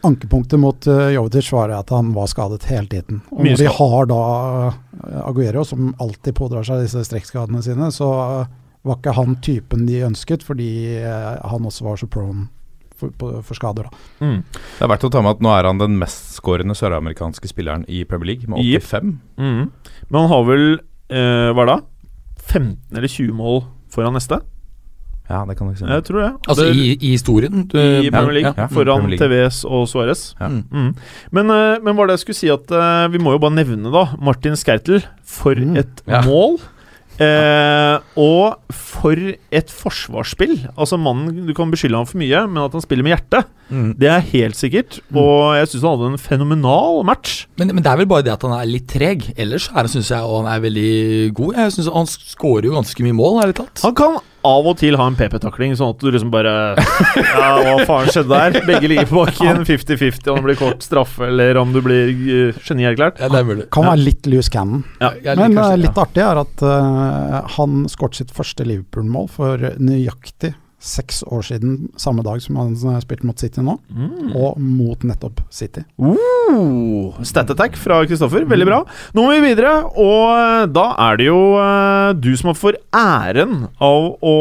Ankepunktet mot uh, Jovetic var at han var skadet hele tiden. Og når de har da eh, Aguero, som alltid pådrar seg disse strekkskadene sine, så eh, var ikke han typen de ønsket, fordi eh, han også var så prone for, på, for skader. Da. Mm. Det er verdt å ta med at nå er han den mestskårende søramerikanske spilleren i Premier League, med 85. Mm. Men han har vel eh, Hva da, 15 eller 20 mål foran neste? Ja, det kan du si. Jeg tror det. Altså det, i, i historien. Du, I Premier League. ja. Foran Premier League. TVS og Suárez. Ja. Mm. Mm. Men, eh, men hva er det jeg skulle si at eh, Vi må jo bare nevne, da, Martin Skertel. For Mm. et Ja. mål! [LAUGHS] Eh, og for et forsvarsspill. Altså Mannen, du kan beskylde ham for mye, men at han spiller med hjertet, Mm. det er helt sikkert. Og jeg syns han hadde en fenomenal match. Men, men det er vel bare det at han er litt treg. Ellers syns jeg, og han er veldig god. Jeg synes Han skårer jo ganske mye mål, ærlig talt. Han kan av og til ha en PP-takling, sånn at du liksom bare [LAUGHS] Ja, hva faen skjedde der? Begge ligger på bakken, 50-50, om det blir kort straffe, eller om du blir uh, genierklært. Ja, det er mulig. Kan være litt loose cannon. Ja. Men eh, litt artig er at uh, han skåret sitt første Liverpool-mål for nøyaktig seks år siden, samme dag som han eh, spilte mot City nå, Mm. og mot nettopp City. Oh, stat attack fra Kristoffer, veldig bra. Nå må vi videre, og da er det jo eh, du som har for æren av å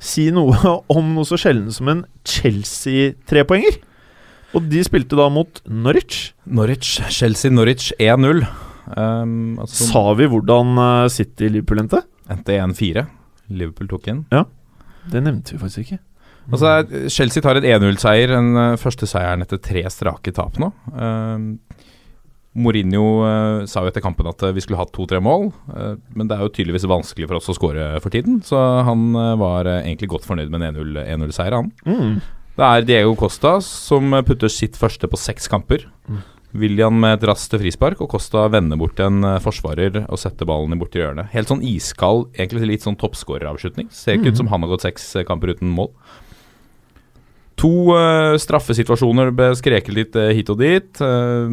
si noe [LAUGHS] om noe så sjelden som en Chelsea-trepoenger. Og de spilte da mot Norwich. Norwich, Chelsea-Norwich 1-0. Um, altså, Sa vi hvordan eh, City-Liverpool endte? endte 1-4. Liverpool tok inn. Det nevnte vi faktisk ikke. Altså, Chelsea tar en 1-0-seier, den eh, første seieren etter tre strake tap nå. Uh, Mourinho uh, sa jo etter kampen at vi skulle hatt to-tre mål, uh, men det er jo tydeligvis vanskelig for oss å skåre for tiden, så han var egentlig godt fornøyd med en 1-0 1-0-seier, han. Mm. Det er Diego Costa som putter sitt første på seks kamper. Mm. William med et raskt frispark, og Costa vender bort en eh, forsvarer og setter ballen i borti hjørnet. Helt sånn iskald, egentlig litt sånn toppskåreravslutning. Ser ikke ut som han har gått seks eh, kamper uten mål. To uh, straffesituasjoner ble skreket litt uh, hit og dit. Uh,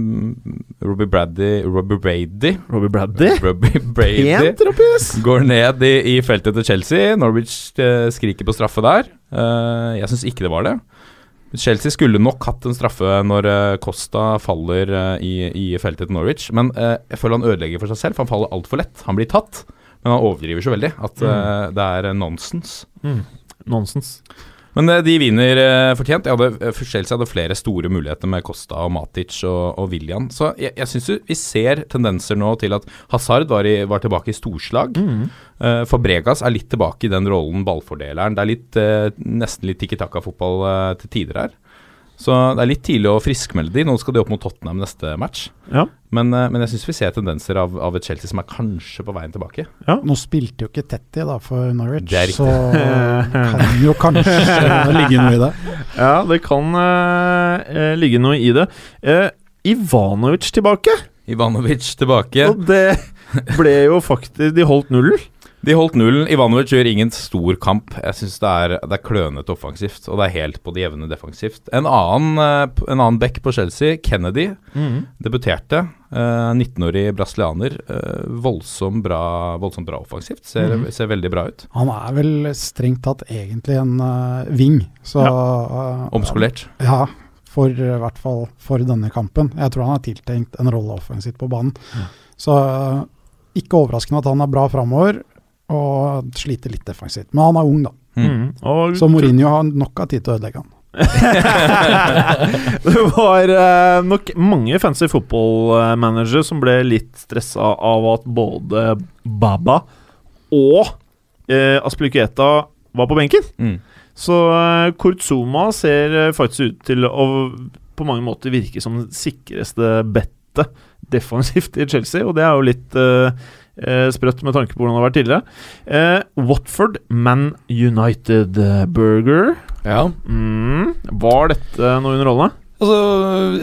Robbie Brady Robbie [LAUGHS] Brady Robbie Braddy? Robbie Brady Pent, går ned i, i feltet til Chelsea. Norwich skriker på straffe der. Jeg syns ikke det var det. Chelsea skulle nok hatt en straffe når eh, Costa faller eh, i, i feltet til Norwich, men eh, jeg føler han ødelegger for seg selv, for han faller altfor lett. Han blir tatt, men han overdriver så veldig at eh, det er nonsens. nonsens. Nonsens. Men eh, de vinner eh, fortjent. Jeg hadde, eh, Chelsea hadde flere store muligheter med Costa og Matic og, og William. Så jeg, jeg syns vi ser tendenser nå til at Hazard var, i, var tilbake i storslag. Uh, Fabregas er litt tilbake i den rollen ballfordeleren. Det er litt, uh, nesten litt tikki taka-fotball uh, til tider her. Så det er litt tidlig å friskmelde de. Nå skal de opp mot Tottenham neste match. Ja. Men, eh, men jeg syns vi ser tendenser av, av et Chelsea som er kanskje på veien tilbake. Nå spilte jo ikke Tetty da for Norwich, Det er så kan jo kanskje [LAUGHS] ligge noe i det. Ja, det kan eh, ligge noe i det. Uh, Ivanovic tilbake, Ivanovic tilbake. og det ble jo faktisk De holdt nullen. De holdt nullen. Ivanovic gjør ingen stor kamp. Jeg syns det, er- det er klønete offensivt, og det er helt på det jevne defensivt. En annen, eh, en annen back på Chelsea, Kennedy, debuterte. eh, 19-årig brasilianer. eh, voldsomt, bra, voldsomt bra offensivt. Ser, ser veldig bra ut. Han er vel strengt tatt egentlig en uh, wing, så eh, Omskolert. Ja, for i hvert fall for denne kampen. Jeg tror han er tiltenkt en rolle offensivt på banen. Så eh, ikke overraskende at han er bra framover, og sliter litt defensivt. Men han er ung, da. Mm. Og Så Mourinho har nok av tid til å ødelegge han. [LAUGHS] det var eh, nok mange fancy fotballmanagere som ble litt stressa av at både Baba og uh, Aspilicueta var på benken. Mm. Så uh, Kurtzuma ser eh, faktisk ut til å på mange måter virke som det sikreste bettet defensivt i Chelsea, og det er jo litt eh, eh, sprøtt med tanke på hvordan det har vært tidligere. Eh, Watford, Man United eh, Burger. Ja. Mm. Var dette noe underholdende? Altså,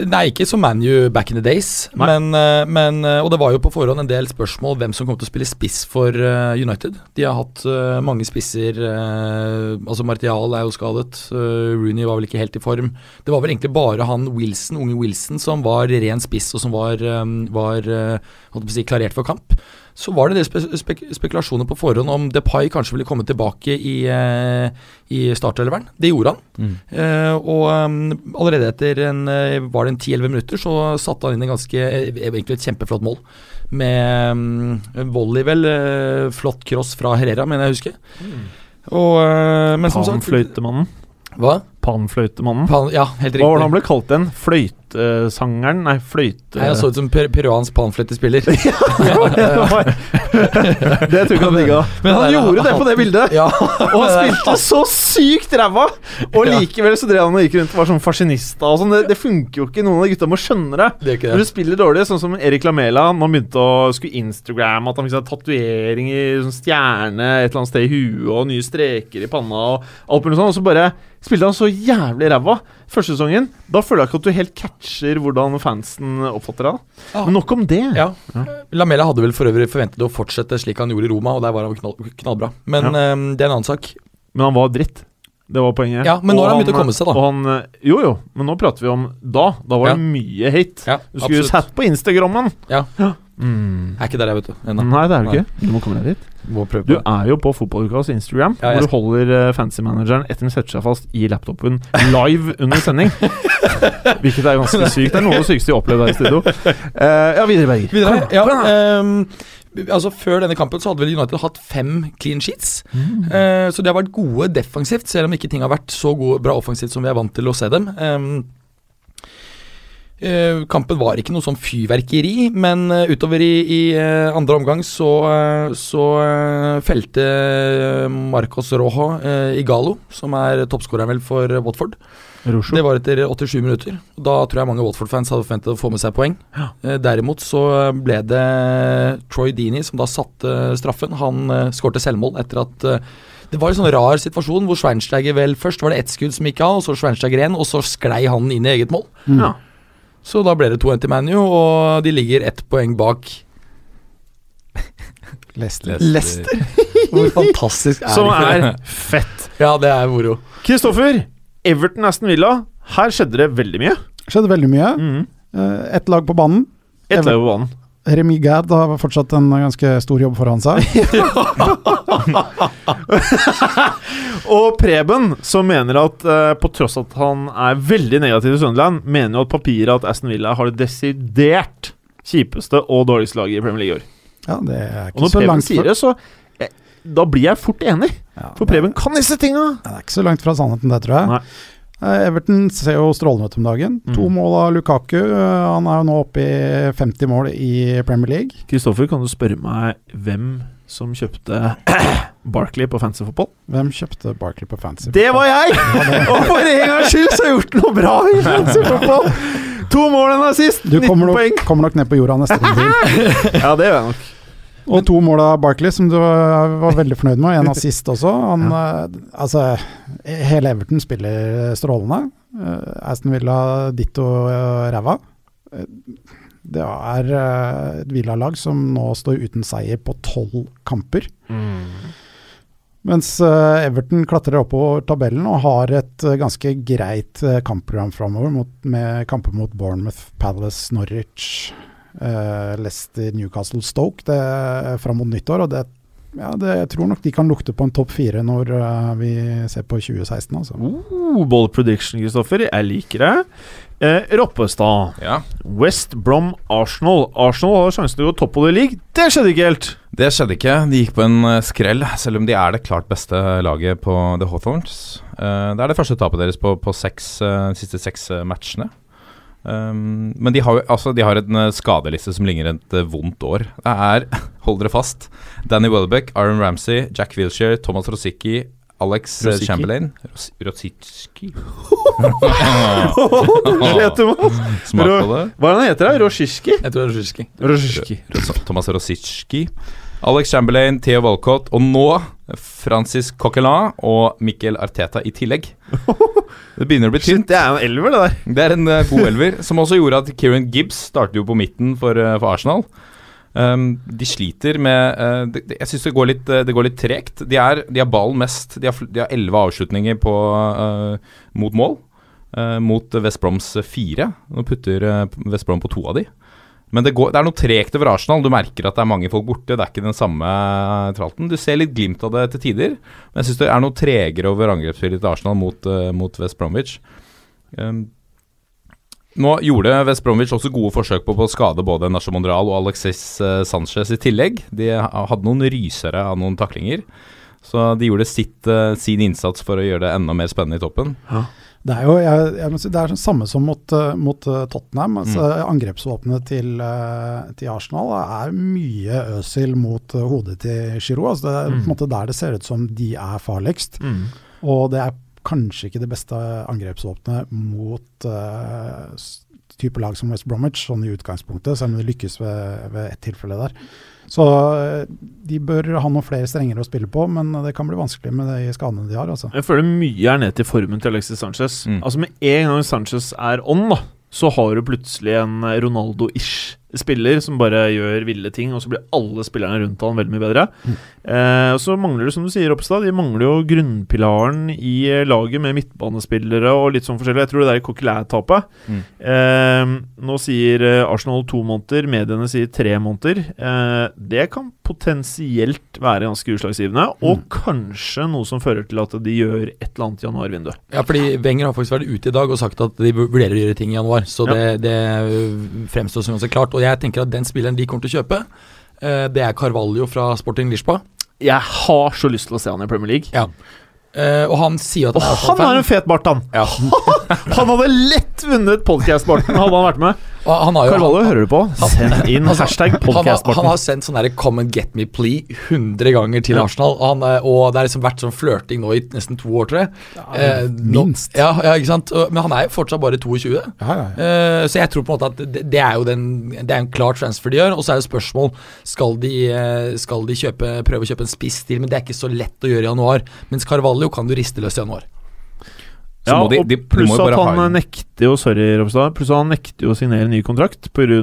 nei, ikke som ManU back in the days, men, eh, men Og det var jo på forhånd en del spørsmål hvem som kom til å spille spiss for United. De har hatt mange spisser. altså Martial er jo skadet. Rooney var vel ikke helt i form. Det var vel egentlig bare han Wilson, unge Wilson som var ren spiss, og som var, eh, var si, klarert for kamp. Så var det det spe spek spekulasjoner på forhånd om Depay kanskje ville komme tilbake i, eh, i startelveren. Det gjorde han. Mm. Eh, og um, allerede etter en, var det en 10-11 minutter så satte han inn en ganske egentlig et kjempeflott mål. Med um, volley, vel. eh, flott cross fra Herrera, mener jeg å huske. Og, som sagt Panfløytemannen. Hva? Panfløytemannen. Pan, ja, helt Hva var det riktig. han ble kalt igjen? Fløytesangeren? Nei, fløyte... Nei, Han så ut som per peruansk panfløytespiller. [LAUGHS] det var- det tror jeg ikke han digga. Men han gjorde det på det bildet! Ja. Og han spilte [LAUGHS] så sykt ræva! Og likevel så drev han og gikk rundt og var sånn fascinista og sånn. Det, det funker jo ikke. Noen av de gutta må skjønne det. Det er ikke Når det. du spiller dårlig, sånn som Erik Lamela Når han begynte å skulle Instagram At han fikk seg tatovering i sånn stjerne et eller annet sted i huet og nye streker i panna og alt mulig sånn, og så bare spilte han så jævlig ræva første sesongen. Da føler jeg ikke at du helt catcher hvordan fansen oppfatter deg. Ah. Men nok om det. Ja. Lamela hadde vel for øvrig forventet å fortsette slik han gjorde i Roma, og der var han knall, knallbra. Men eh, det er en annen sak. Men han var dritt. Det var poenget. Ja, men nå har han begynt å komme seg, da. Han, eh, jo, jo, men nå prater vi om da. Da var Ja. det mye hate. Ja, Du skulle jo absolutt. sett på Instagrammen! Ja. Mm. Er ikke der, jeg, vet du. Ennå. Nei, det er du ikke. Du må komme deg dit. Du er jo på Fotballukas Instagram, Ja, hvor du holder uh, fancy-manageren etter den setter seg fast i laptopen live under sending. [LAUGHS] Hvilket er ganske sykt. Det er noe av det sykeste jeg har opplevd her i studio. Uh, ja, videre, Berger. Videre, Kom, ja, kom ehm, altså Før denne kampen så hadde vel United hatt fem clean sheets. Eh, så de har vært gode defensivt, selv om ikke ting har vært så gode, bra offensivt som vi er vant til å se dem. Ehm, eh, kampen var ikke noe sånn fyrverkeri, men eh, utover i, i eh, andre omgang så, eh, så eh, felte Marcos Rojo Igalo, som er toppskåreren vel for eh, Watford. Rosjo. Det var etter 87 minutter. Da tror jeg mange Watford-fans hadde forventet å få med seg poeng. Ja. derimot så ble det Troy Dini som da satte straffen. Han skårte selvmål etter at eh, Det var en sånn rar situasjon hvor Schweinsteiger vel Først var det ett skudd som gikk av, og så Schweinsteiger igjen, og så sklei han inn i eget mål. Mm. Ja. Så da ble det 2-1 til ManU, og de ligger ett poeng bak [LAUGHS] Leicester. Leicester. [LAUGHS] Hvor fantastisk er Som det? er fett. Ja, det er moro. Kristoffer, Everton Aston Villa. Her skjedde det veldig mye. Skjedde veldig mye. Mm. Eh, Ett lag på banen. Ett lag på banen. Remi Gad har fortsatt en ganske stor jobb foran seg. [LAUGHS] Og Preben, som mener at eh, på tross at han er veldig negativ til Sunderland, mener jo at papiret at Aston Villa har det desidert kjipeste og dårligste laget i Premier League i år. Ja, det er Og når så Preben langt sier fra, det, så eh, Da blir jeg fort enig. ja, For Preben kan disse tinga! Det er ikke så langt fra sannheten, det, tror jeg. Nei. Eh, Everton ser jo strålende ut om dagen. Mm. To mål av Lukaku. Eh, Han er jo nå oppe i 50 mål i Premier League. Kristoffer, kan du spørre meg hvem som kjøpte [CLEARS THROAT] Barkley på Fancy Football? Hvem kjøpte Barkley på fancy? Det var jeg! Og for en gangs skyld så har jeg gjort noe bra i Fancy Football! To mål enn sist, Du 19 kommer nok, kommer nok ned på jorda neste runde. [LAUGHS] Ja, det gjør jeg nok. Og to mål av Barkley, som du var veldig fornøyd med. En [LAUGHS] assist også. Han, eh, altså, hele Everton spiller strålende. Eh, Aston Villa ditto uh, ræva. Eh, Det er eh, et Villa-lag som nå står uten seier på tolv kamper. Mens eh, Everton klatrer oppover tabellen og har et eh, ganske greit eh, kampprogram framover, med kamper mot Bournemouth, Palace, Norwich, eh, Leicester, Newcastle, Stoke det er fram mot nyttår. og det, ja, det, Jeg tror nok de kan lukte på en topp fire når eh, vi ser på 2016. Altså. Oh, ball prediction, Kristoffer. Jeg liker det. Eh, Roppestad. Ja, West Brom Arsenal. Arsenal hadde sjansen til å gå topp of the league. Det skjedde ikke helt! Det skjedde ikke. De gikk på en eh, skrell, selv om de er det klart beste laget på The Hawthorns. Eh, det er det første tapet deres på, på seks, eh, de siste seks eh, matchene. Um, men de har, altså, de har en eh, skadeliste som ligner et eh, vondt år. Det er, [LAUGHS] hold dere fast, Danny Welbeck, Aaron Ramsey, Jack Wilshere, Thomas Rosicki, Alex Rosicki. Chamberlain Ros Rosicki Du slet du med Smak på det. Hva er det han heter? da? Roshiski? Jeg tror er. Roshiski. Thomas Rosicki. Alex Chamberlain, Theo Walcott og nå Francis Coquelin og Mikkel Arteta i tillegg. [LAUGHS] Det begynner å bli tynt. Shit, det er en elver, det der. Det er en eh, god elver, som også gjorde at Kieran Gibbs startet jo på midten for, eh, for Arsenal. Um, de sliter med uh, de, det, Jeg syns det, går litt, eh, det går litt tregt. De, er, de har ballen mest. De har de elleve avslutninger på, uh, mot mål. Uh, mot West Broms fire. Nå putter eh, West Brom på to av de. Men det, går, det er noe tregt over Arsenal. Du merker at det er mange folk borte. Det er ikke den samme eh, tralten. Du ser litt glimt av det til tider. Men jeg syns det er noe tregere over angrepsspillet til Arsenal mot, uh, mot West Bromwich. Um, nå gjorde West Bromwich også gode forsøk på, på å skade både Nacho Monreal og Alexis eh, Sanchez i tillegg. De hadde noen rysere av noen taklinger. Så de gjorde sitt, uh, sin innsats for å gjøre det enda mer spennende i toppen. Det er jo jeg, jeg må si, det er samme som mot, eh, mot eh, Tottenham. Altså, Angrepsvåpenet til, eh, til Arsenal er mye Øsil mot hodet til Giroud. Altså, det er på en måte der det ser ut som de er farligst. Mm. Og det er kanskje ikke det beste angrepsvåpenet mot uh, type lag som West Bromwich, sånn i utgangspunktet, selv om det lykkes ved, ved ett tilfelle der. Så eh, de bør ha noen flere strenger å spille på, men det kan bli vanskelig med de skadene de har. altså. Jeg føler mye er ned til formen til Alexis Sanchez. Mm. Altså Med en gang Sanchez er on, da, så har du plutselig en Ronaldo-ish spiller som bare gjør ville ting, og så blir alle spillerne rundt han veldig mye bedre. Eh, Så mangler det, som du sier, Oppstad, de mangler jo grunnpilaren i eh, laget med midtbanespillere og litt sånn forskjellig. Jeg tror det der Coquelin-tapet Mm. eh, Nå sier eh, Arsenal to måneder, mediene sier tre måneder. Eh, det kan potensielt være ganske utslagsgivende, og kanskje noe som fører til at de gjør et eller annet i januarvinduet. Ja, fordi Wenger har faktisk vært ute i dag og sagt at de vurderer å gjøre ting i januar. Så Ja. det, det fremstår som ganske klart. Og jeg tenker at den spilleren de kommer til å kjøpe, det er Carvalho fra Sporting Lisboa. Jeg har så lyst til å se han i Premier League. Ja. Eh, og han sier at han oh, han har en fet bart, han! Ja. [LAUGHS] Han hadde lett vunnet podcast-barten, hadde han vært med. Han har jo Carvalho, han, hører du på? Send inn [LAUGHS] Altså, hashtag podcast-barten. han har sendt sånn 'come and get me plea' 100 ganger til Ja. Arsenal. Og, han, er- og det har liksom vært sånn flørting nå i nesten to år, tror jeg. Eh, nå- minst. Ja, ja, ikke sant. Men han er jo fortsatt bare 22. Ja, ja, ja. Eh, så jeg tror på en måte at det, det er jo den, det er en klar transfer de gjør. Og så er det spørsmål Skal de, eh, skal de kjøpe, prøve å kjøpe en spiss til, men det er ikke så lett å gjøre i januar. Mens Carvalho kan du riste løs i januar. Så Ja, de, og de, de pluss at han nekter jo Sorry, Ropstad. Pluss at han nekter jo å signere ny kontrakt pga.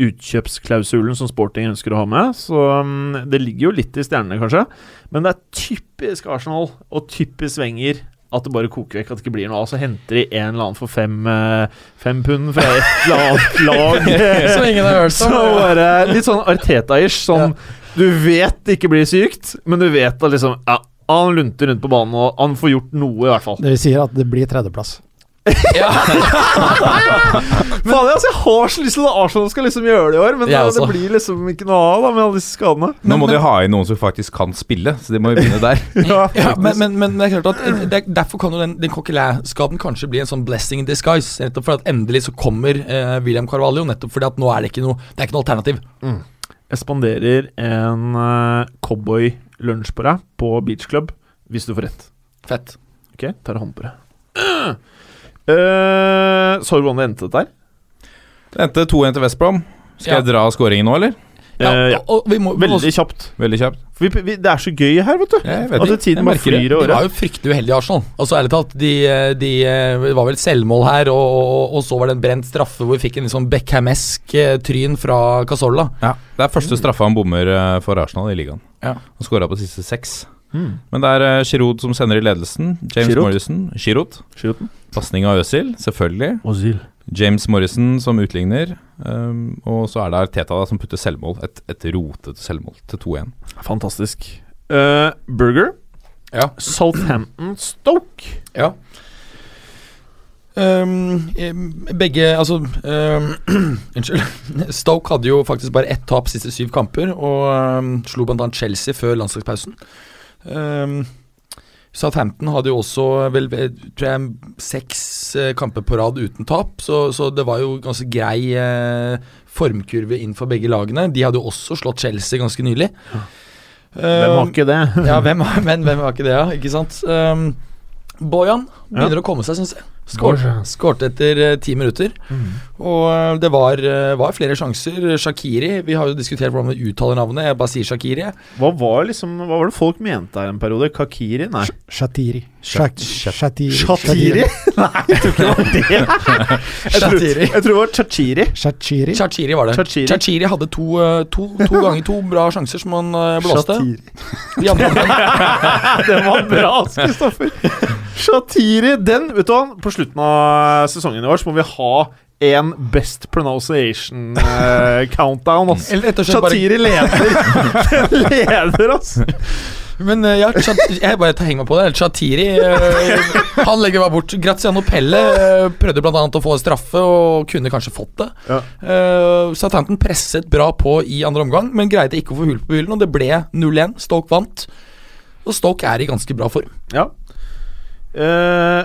utkjøpsklausulen som Sporting ønsker å ha med. Så um, det ligger jo litt i stjernene, kanskje. Men det er typisk Arsenal og typisk Wenger at det bare koker vekk, at det ikke blir noe av. Så henter de en eller annen for fem, eh, fem pund fra et eller annet [LAUGHS] lag. [LAUGHS] Som ingen har hørt Så om. bare Litt sånn Arteta-ish. Sånn du vet det ikke blir sykt, men du vet at liksom Ja, han lunter rundt på banen, og han får gjort noe, i hvert fall. Dere sier at det blir tredjeplass. Ja. [LAUGHS] Faen, altså, jeg har så lyst til at Arsenal skal liksom gjøre det i år, men det, det blir liksom ikke noe av da med alle disse skadene. Nå må Men- de ha inn noen som faktisk kan spille, så de må jo begynne der. [LAUGHS] Ja, Ja, men, men, men det er klart at det, er- Derfor kan jo den, den coquelin-skaden kanskje bli en sånn blessing in disguise. Nettopp fordi at endelig så kommer eh, William Carvalho. Nettopp fordi at nå er det ikke noe Det er ikke noe alternativ. Jeg spanderer en uh, cowboy-lunsj på deg på Beach Club hvis du får rett. Fett. Ok, tar hånd på det. [CLEARS THROAT] Uh, så du hvordan det endte dette her? Det endte 2-1 til West Brom. Skal Ja. jeg dra skåringen nå, eller? Ja, Eh, ja. og, og vi må, Veldig også, kjapt. Veldig kjapt. Vi, vi, det er så gøy her, vet du. Vet At tiden bare flyr i de var jo fryktelig uheldige, Arsenal. Altså ærlig talt, de, de, Det var vel selvmål her, og, og, og så var det en brent straffe hvor vi fikk en litt sånn Beckhamesk eh, tryn fra Casolla. Ja, Det er første straffa han bommer eh, for Arsenal i ligaen. Ja. Han skåra på siste seks. Mm. Men det er eh, Giroud som sender i ledelsen. James Giroud? Morrison. Giroud. Pasning av Øzil, selvfølgelig. Ozil. James Morrison som utligner. Um, og så er det Arteta da, som putter selvmål. Et, et rotete selvmål til 2-1. Fantastisk. Uh, Burger. Ja. Southampton Stoke. Ja. Em, begge Altså um, [CLEARS THROAT] Unnskyld. [LAUGHS] Stoke hadde jo faktisk bare ett tap siste syv kamper, og um, slo bl.a. Chelsea før landslagspausen. Um, Southampton hadde jo også vel, tror jeg, seks eh, kamper på rad uten tap, så, så det var jo ganske grei eh, formkurve inn for begge lagene. De hadde jo også slått Chelsea ganske nylig. Hvem har ikke det? [LAUGHS] Ja, hvem, men hvem har ikke det, ja? Ikke sant? Um, Bojan begynner å komme seg, syns jeg. Skårte etter eh, ti minutter. Og eh, det var, eh, var flere sjanser. Shakiri Vi har jo diskutert hvordan vi uttaler navnet. Jeg bare sier Shakiri. Hva var liksom Hva var det folk mente her en periode? Kakiri? Nei. Shatiri. Shat- Shat- Shatiri. Shatiri? [LAUGHS] Nei, jeg tror ikke det var det. [LAUGHS] Jeg tror, jeg tror det var Chachiri. Chachiri, var det. Chachiri, Chachiri hadde to, to, to ganger to bra sjanser som han blåste. De andre, [LAUGHS] Den var bra, Kristoffer. Shatiri. Den, vet du hva, på slutten av sesongen i år så må vi ha en best pronunciation uh, [LAUGHS] countdown. bare Shatiri leder. [LAUGHS] Den leder, altså. Men uh, ja, Chat jeg bare henger meg på det. Shatiri uh, Han legger meg bort. Graziano Pelle uh, prøvde bl.a. å få straffe og kunne kanskje fått det. Ja. Uh, Southampton presset bra på i andre omgang, men greide ikke å få hull på byllen, og det ble 0-1. Stoke vant. Og Stoke er i ganske bra form. Ja. Eh,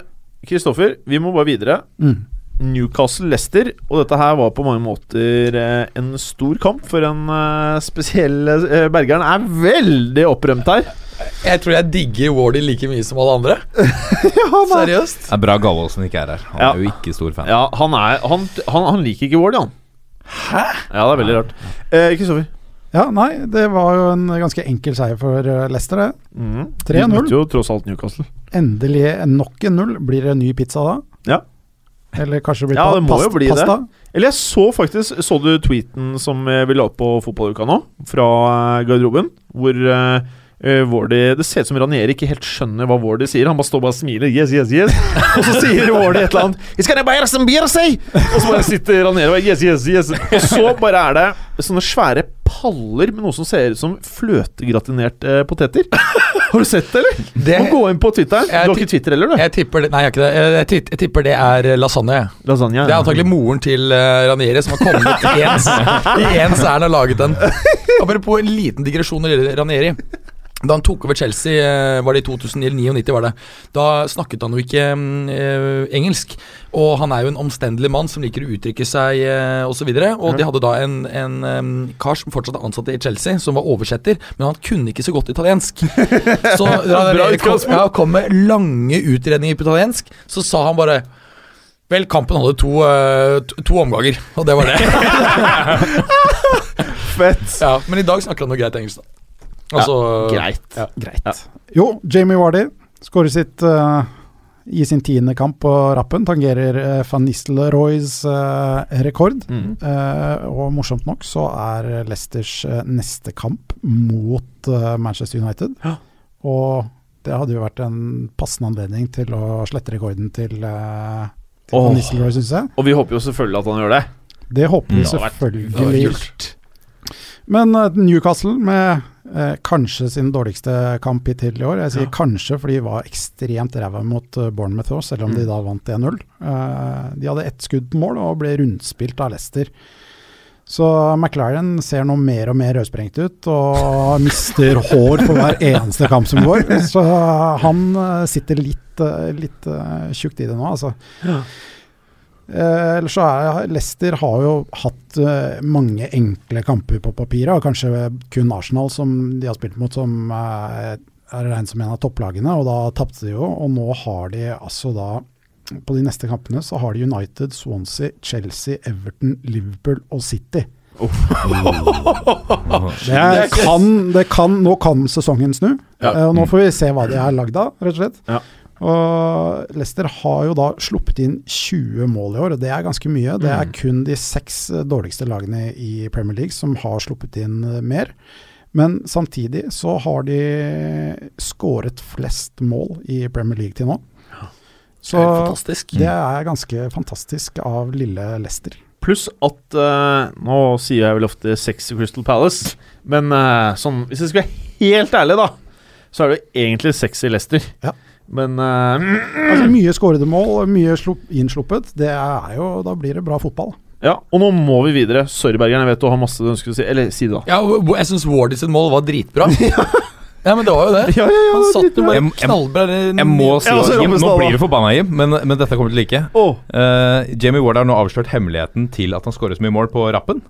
Kristoffer, vi må bare videre. Mm. Newcastle-Lester, og dette her var på mange måter eh, en stor kamp, for en eh, spesiell eh, Bergeren er veldig opprømt her. Jeg tror jeg digger Wardy like mye som alle andre. [LAUGHS] Seriøst. Det er bra Gallosen ikke er her. Han Ja. er jo ikke stor fan. Ja, han er Han, han, han liker ikke Wardy, han. Hæ? Ja, det er veldig rart. Eh, Kristoffer. Ja, nei, det var jo en ganske enkel seier for Lester Leicester, det. Mm. 3-0. De møtte jo tross alt Newcastle. Endelig nok en null. Blir det en ny pizza da? Ja. Eller kanskje det blir Ja, det må jo bli bli det. Eller jeg så faktisk Så du tweeten som eh, vi la opp på fotballuka nå, fra eh, garderoben? Hvor uh, Wardy Det ser ut som Ranieri ikke helt skjønner hva Wardy sier. Han bare står bare og smiler. Yes, yes, yes. [LAUGHS] Og så sier Wardy et eller annet It's gonna buy some beer, say! Og så bare sitter Ranieri og bare yes, yes, yes. Og så bare er det sånne svære paller med noe som ser ut som fløtegratinerte eh, poteter. [LAUGHS] Har du sett det, eller? Det, Må gå inn på Twitter. Du har ikke Twitter heller, du? jeg tipper det Nei, jeg har ikke det. Jeg, jeg, jeg tipper det er lasagne. lasagne. ja. Det er antagelig moren til uh, Ranieri som har kommet [LAUGHS] ens, i ens ærend og laget den. [LAUGHS] Apropos en liten digresjon når det gjelder Ranieri. Da han tok over Chelsea, eh, var det i 2099, var det. Da snakket han jo ikke eh, engelsk. Og han er jo en omstendelig mann som liker å uttrykke seg eh, osv. Og, så og de hadde da en, en um, kar som fortsatt er ansatt i Chelsea, som var oversetter, men han kunne ikke så godt italiensk. [LAUGHS] Så da han kom, ja, kom med lange utredninger på italiensk, så sa han bare Vel, kampen hadde to, uh, to, to omganger, og det var det. [LAUGHS] Fett. ja, men i dag snakker han noe greit engelsk, da. Altså, Greit. Ja. Greit. Ja. Jo, Jamie Wardy skårer sitt uh, i sin tiende kamp på rappen. Tangerer uh, van Nistelrooys uh, rekord. Mm. Og morsomt nok så er Leicesters neste kamp mot Manchester United. Ja. Og det hadde jo vært en passende anledning til å slette rekorden til, til oh. van Nistelrooy, syns jeg. Og vi håper jo selvfølgelig at han gjør det. Det håper vi Mm. Det selvfølgelig. kult. Men Newcastle med eh, kanskje sin dårligste kamp hittil i år. Jeg sier Ja. kanskje fordi de var ekstremt ræva mot eh, Bournemouth òg, selv om de Mm. da vant 1-0. Eh, de hadde ett skudd på mål og ble rundspilt av Leicester. Så McLaren ser nå mer og mer rødsprengt ut og [LAUGHS] mister hår på hver eneste kamp som går. Så han eh, sitter litt, eh, litt tjukt i det nå, altså. Ja. Eh, ellers så er Leicester har jo hatt eh, mange enkle kamper på papiret, og kanskje kun Arsenal som de har spilt mot, som eh, er regnet som en av topplagene, og da tapte de jo. Og nå har de altså da På de neste kampene så har de United, Swansea, Chelsea, Everton, Liverpool og City. [LAUGHS] Det, er kan, det kan, nå kan sesongen snu, Ja. eh, og nå får vi se hva de er lagd av, rett og slett. Ja. Og Leicester har jo da sluppet inn 20 mål i år, og det er ganske mye. Det er kun de seks dårligste lagene i Premier League som har sluppet inn eh, mer. Men samtidig så har de skåret flest mål i Premier League til nå. Så det er ganske fantastisk av lille Leicester. Pluss at uh, Nå sier jeg vel ofte sexy Crystal Palace, men uh, sånn Hvis jeg skal være helt ærlig, da, så er det egentlig sexy Leicester. Ja. Men uh, [CLEARS THROAT] Altså Mye skårede mål, mye innsluppet. Det er jo, da blir det bra fotball. Ja, og nå må vi videre. Sorry, Bergeren, jeg vet du har masse du ønsker å si. Eller si det, da. Ja, jeg syns Wardy sitt mål var dritbra. [LAUGHS] ja, men det var jo det. Ja, ja, ja, Han satt jo bare jeg- knallbra Jeg må si altså, Jim, Nå blir du forbanna, Jim, men, men dette kommer du til å like. Oh. Uh, Jamie Ward har nå avslørt hemmeligheten til at han skårer så mye mål på rappen.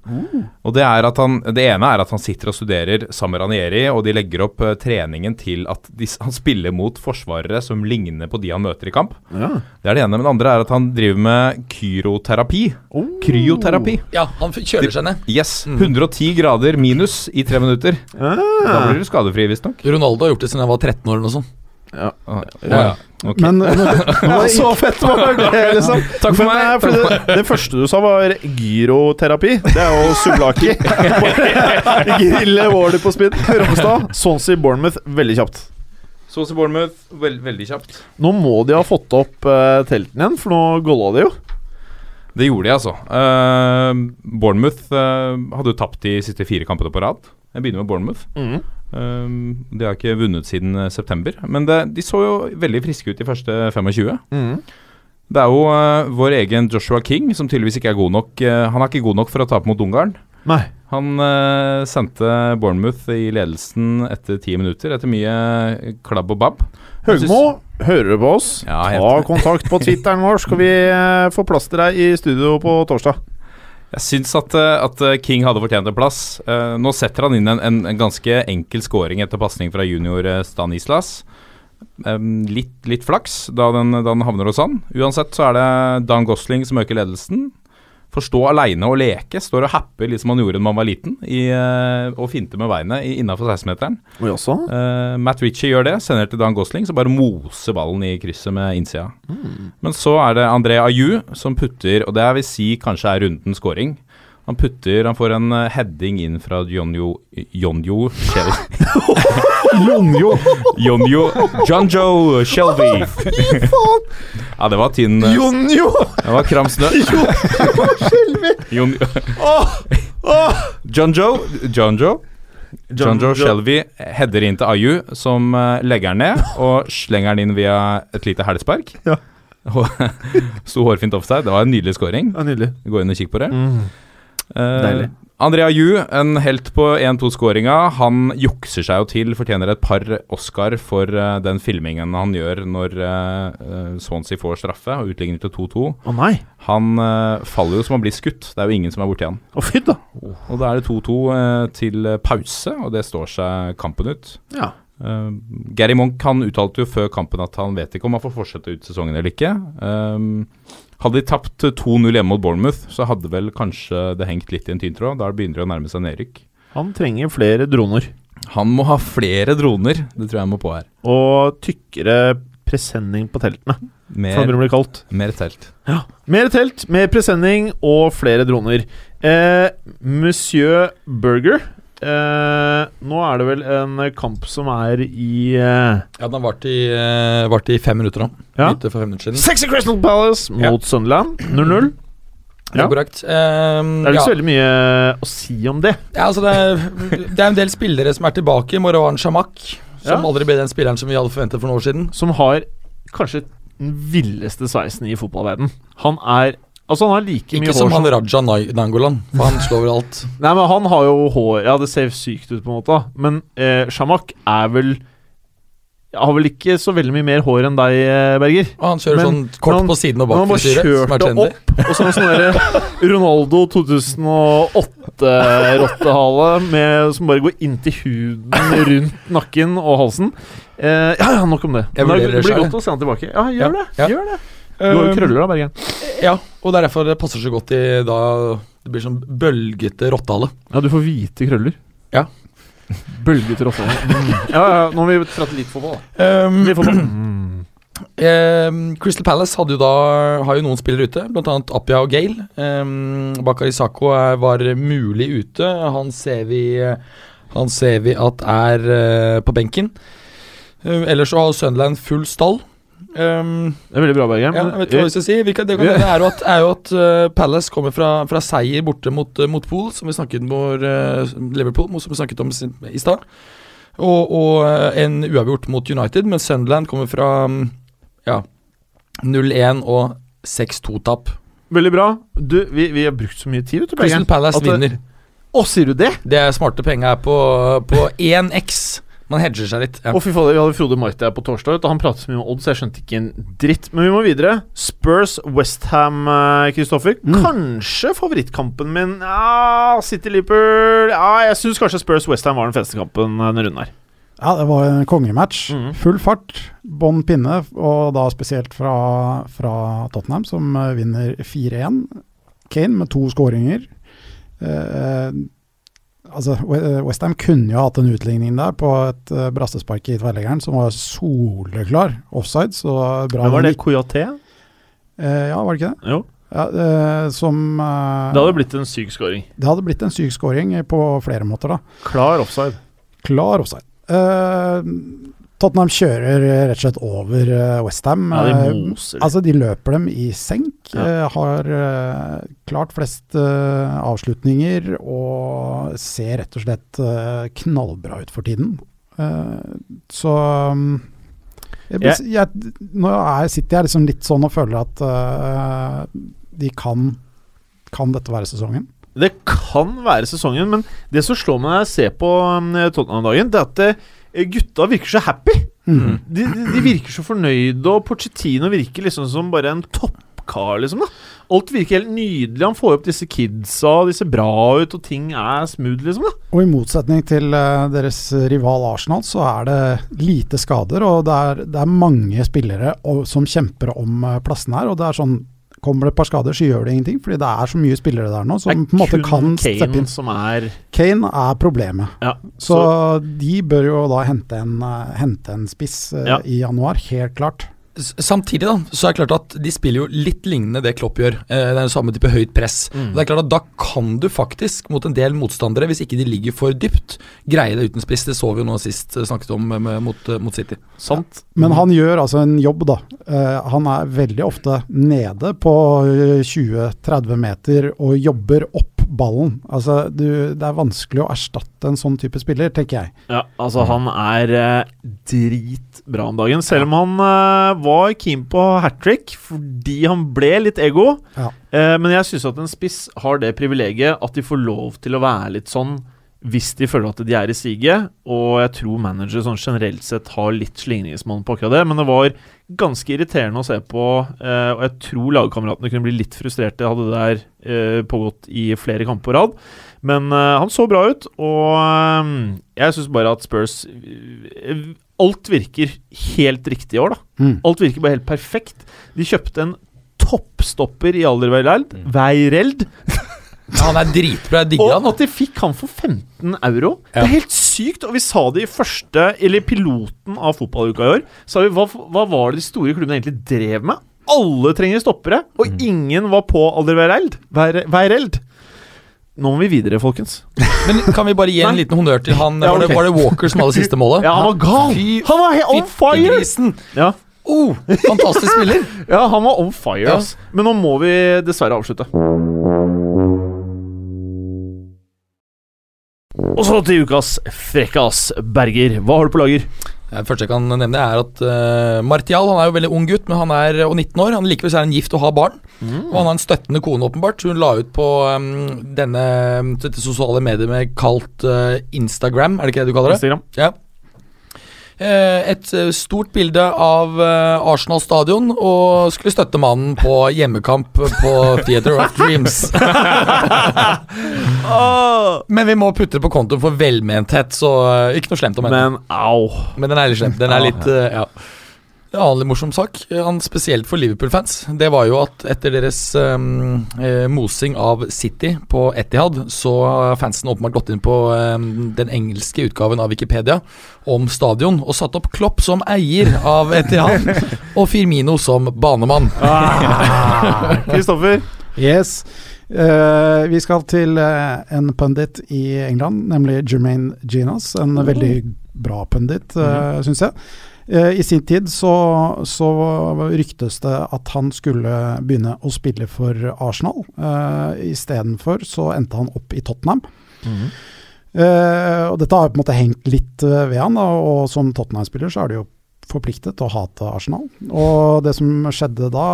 Og Det er at han Det ene er at han sitter og studerer Samer Ranieri, og de legger opp uh, treningen til at de, han spiller mot forsvarere som ligner på de han møter i kamp. ja. Det er det ene. Men det andre er at han driver med kyroterapi. Oh. Kryoterapi. Ja, han kjøler seg ned. Yes. 110 grader minus i tre minutter. Da Ah. blir du skadefri, visstnok. Ronaldo har gjort det siden jeg var 13 år eller noe sånt. Ja. Ah, Ja. ok. Men nå- [LAUGHS] nå var Så fett var det, liksom. Takk for meg. eh, fordi det, det første du sa, var gyroterapi. Det er jo sublaki. [LAUGHS] Grille Wardy på spinn. Rommestad. Swansea Bournemouth, veldig kjapt. Swansea Bournemouth, veld, veldig kjapt. Nå må de ha fått opp uh, teltene igjen, for nå golla de jo. Det gjorde de, altså. Uh, Bournemouth uh, hadde jo tapt de siste fire kampene på rad. Jeg begynner med Bournemouth. Eh, de har ikke vunnet siden eh, september. Men det, de så jo veldig friske ut de første 25. Det er jo uh, vår egen Joshua King som tydeligvis ikke er god nok. Uh, han er ikke god nok for å tape mot Ungarn. Nei. Han uh, sendte Bournemouth i ledelsen etter ti minutter, etter mye klabb og babb. Høgmo, hører du på oss? Ja, Ta kontakt på [LAUGHS] Twitteren vår, skal vi få plass til deg i studio på torsdag. Jeg syns at, eh, at eh, King hadde fortjent en plass. Eh, nå setter han inn en, en, en ganske enkel scoring etter pasning fra junior Stanislas. Litt, litt flaks da den, da den havner hos han. Uansett så er det Dan Gosling som øker ledelsen. Får stå aleine og leke. Står og happer litt som han gjorde da man var liten, i, eh, og finter med beinet innafor 16-meteren. Og jaså? Eh, Matt Ritchie gjør det, sender til Dan Gosling, så bare moser ballen i krysset med innsida. Men så er det André Ayu som putter, og det jeg vil si kanskje er rundens scoring. Han putter, han får en eh, heading inn fra Jonjo Jonjo Shelby. [LAUGHS] Jonjo! Jonjo Jonjo Shelby. ja, det var tynn eh, Jonjo! Det var kram snø. Jonjo Jonjo Jonjo Jonjo Shelby header inn til Ayu, som eh, legger den ned og slenger den inn via et lite hælspark. Ja. [LAUGHS] [LAUGHS] Sto hårfint offside. Det var en nydelig scoring. Ja, nydelig. Gå inn og kikk på det. Mm. Eh, Deilig. Andrea Ju, en helt på 1-2-skåringa. Han jukser seg jo til, fortjener et par Oscar for uh, den filmingen han gjør når uh, Swansea får straffe og utligner til 2-2. Å nei. Han uh, faller jo som han blir skutt. Det er jo ingen som er borti han. Å fy da. Og da er det 2-2 eh, til pause, og det står seg kampen ut. Ja. Uh, Gary Monk han uttalte jo før kampen at han vet ikke om han får fortsette ut sesongen eller ikke. Um, hadde de tapt 2-0 hjemme mot Bournemouth, så hadde vel kanskje det hengt litt i en tyntråd. Da begynner det å nærme seg nedrykk. Han trenger flere droner. Han må ha flere droner, det tror jeg må på her. Og tykkere presenning på teltene. For det Mer, å kaldt. mer telt. Mer telt, mer presenning og flere droner. Eh, Monsieur Burger. Eh, nå er det vel en kamp som er i eh, Ja, den har vart i, eh, i fem minutter da. Ja. For fem minutter siden. Sexy Crystal Palace mot Sunderland. 0-0. Det er Ja. korrekt. Ehm, Det er ikke ja. så veldig mye å si om det. Ja, altså det, er, det er en del spillere som er tilbake. Morawan Shamak, som Ja. aldri ble den spilleren som vi hadde forventet for noen år siden. Som har kanskje den villeste sveisen i fotballverden. Han er Altså, han har like mye hår Ikke som han Raja Nangolan, for han slår vel alt. [LAUGHS] Nei, men han har jo hår Ja, det ser sykt ut, på en måte. Men eh, Shamak er vel Har vel ikke så veldig mye mer hår enn deg, eh, Berger. Og han kjører Men sånn kort han- på siden og bak han bare frisyre, som er kjørte opp, og så en sånn derre Ronaldo 2008-rottehale som bare går inn til huden rundt nakken og halsen. Eh, ja, ja, nok om det. Det blir godt å se han tilbake. Ja, gjør Ja, det. ja. Gjør det. Du har jo Um, krøller da, Bergen. Ja, og det er derfor det passer så godt i da det blir sånn bølgete rottehale. Ja, du får hvite krøller. Ja. [LAUGHS] Bølgete rottehale. Mm. Ja, ja, nå må vi prate litt fotball. da. Um, Litt fotball. Mm. Um, Crystal Palace hadde jo da, har jo noen spillere ute, bl.a. Appia og Gale. Um, Bakari Sako var mulig ute. Han ser vi, han ser vi at er uh, på benken. Uh, ellers så har Sunderland full stall. Um, Det er veldig bra, Bergen. ja, jeg vet ikke hva jeg skal si. Kan, det kan, det er jo at, er jo at uh, Palace kommer fra, fra seier borte mot, uh, mot Pool, som vi snakket om, uh, Liverpool, som vi snakket om sin- i stad. Og, og eh, en uavgjort mot United, men Sunderland kommer fra mm, ja, 0-1 og 6-2-tap. Veldig bra. Du, vi, vi har brukt så mye tid, vet du, Crystal Palace At vinner. Å, sier du det? Det er smarte penger er på, på 1x. Man hedger seg litt. Ja. Å, fy fader, vi hadde Frode Marti her på torsdag, og han pratet så mye om odds, jeg skjønte ikke en dritt. Men vi må videre. Spurs Westham, Kristoffer. Mm. Kanskje favorittkampen min Ja, City Liverpool Ja, jeg syns kanskje Spurs Westham var den feteste kampen eh, denne runden her. Ja, det var en kongematch. Mm. Full fart, bånn pinne, og da spesielt fra, fra Tottenham, som eh, vinner 4-1. Kane med to skåringer. Eh, altså, Westham kunne jo hatt en utligning der på et uh, brassespark i tverrleggeren som var soleklar offside, så bra. Men var det Coyoté? Uh, Eh, ja, var det ikke det? Jo. Ja, uh, som eh, Det hadde blitt en syk scoring. det hadde blitt en syk scoring på flere måter, da. Klar offside. Klar offside. Eh, Tottenham kjører eh, rett og slett over uh, Westham. Ja, de moser. altså, de løper dem i senk. Ja. eh, har eh, klart flest eh, avslutninger og ser rett og slett eh, knallbra ut for tiden. Eh, så um, jeg, jeg, Nå er, sitter jeg liksom litt sånn og føler at eh, de kan Kan dette være sesongen? Det kan være sesongen, men det som slår meg når jeg ser på um, Tottenham om dagen, det er at eh, gutta virker så happy. Mm. De, de, de virker så fornøyde, og Pochettino virker liksom som bare en toppkar, liksom. da Alt virker helt nydelig. Han får opp disse kidsa, de ser bra ut, og ting er smooth, liksom. da Og i motsetning til eh, deres rival Arsenal, så er det lite skader, og det er, det er mange spillere og, som kjemper om uh, plassene her. Og det er sånn Kommer det et par skader, så gjør det ingenting, fordi det er så mye spillere der nå som på en måte kan steppe inn. som er Kane er problemet. Ja, Så, de bør jo da hente en, eh, hente en spiss eh, Ja. i januar, helt klart. Samtidig da, så er det klart at de spiller jo litt lignende det Klopp gjør. Eh, det er jo samme type høyt press. Mm. Det er klart at Da kan du faktisk, mot en del motstandere, hvis ikke de ligger for dypt, greie det uten spiss. Det så vi jo nå sist eh, snakket om med, med, mot, eh, mot City. sant. Men han gjør altså en jobb, da. Eh, han er veldig ofte nede på eh, 20-30 meter og jobber opp ballen. Altså, du, det er vanskelig å erstatte en sånn type spiller, tenker jeg. Ja, altså han er eh, dritbra om dagen. Selv om han eh, var keen på hat trick fordi han ble litt ego. Ja. Eh, men jeg syns at en spiss har det privilegiet at de får lov til å være litt sånn hvis de føler at de er i siget. Og jeg tror managere sånn generelt sett har litt slingringsmonn på akkurat det. Men det var ganske irriterende å se på, eh, og jeg tror lagkameratene kunne bli litt frustrerte hadde det der eh, pågått i flere kamper på rad. Men eh, han så bra ut, og eh, jeg syns bare at Spurs eh, Alt virker helt riktig i år, da. Mm. Alt virker bare helt perfekt. De kjøpte en toppstopper i alderveireld, Veireld. [LAUGHS] Ja, han er dritbra. Jeg digger Og han. at de fikk han for 15 euro. Det er helt sykt. Og vi sa det i første, eller piloten av fotballuka i år. Sa vi, hva, hva var det de store klubbene egentlig drev med? Alle trenger stoppere, og ingen var på Alderweireld. Hver Veireld. Nå må vi videre, folkens. Men kan vi bare gi en liten honnør til han Ja, var, det, var det Walker som hadde siste målet? Ja, han var gal! Fy Han var on fire! Ja, Oh, fantastisk spiller. ja, han var on fire, Ja. Men nå må vi dessverre avslutte. Og så til ukas frekkas, Berger. Hva har du på lager? Det første jeg kan nevne, er at uh, Martial han er jo veldig ung gutt, men han er og 19 år. Han Likevel er han gift og har barn. Og han har en støttende kone, åpenbart. Hun la ut på um, denne, dette sosiale mediet med kalt uh, Instagram, er det ikke det du kaller det? Instagram. Ja. Eh, Et eh, stort bilde av eh, Arsenal stadion, og skulle støtte mannen på hjemmekamp på Theater of Dreams. [LAUGHS] Men vi må putte det på kontoen for velmenthet, så ikke noe slemt om henne. Men au. Men den er litt slem. Den er litt Ja. En annen morsom sak, eh, spesielt for Liverpool-fans, det var jo at etter deres um, mosing av City på Etihad, så har fansen åpenbart gått inn på um, den engelske utgaven av Wikipedia om stadion og satt opp Klopp som eier av Etihad [LAUGHS] og Firmino som banemann. [LAUGHS] Kristoffer. Yes. Uh, vi skal til uh, en pundit i England, nemlig Jermaine Ginas. En veldig bra pundit, uh, syns jeg. Eh, I sin tid så, så ryktes det at han skulle begynne å spille for Arsenal. Uh, Istedenfor så endte han opp i Tottenham. Eh, og dette har på en måte hengt litt eh, ved han, da, og som Tottenham-spiller så er det jo forpliktet til å hate Arsenal. Og det som skjedde da,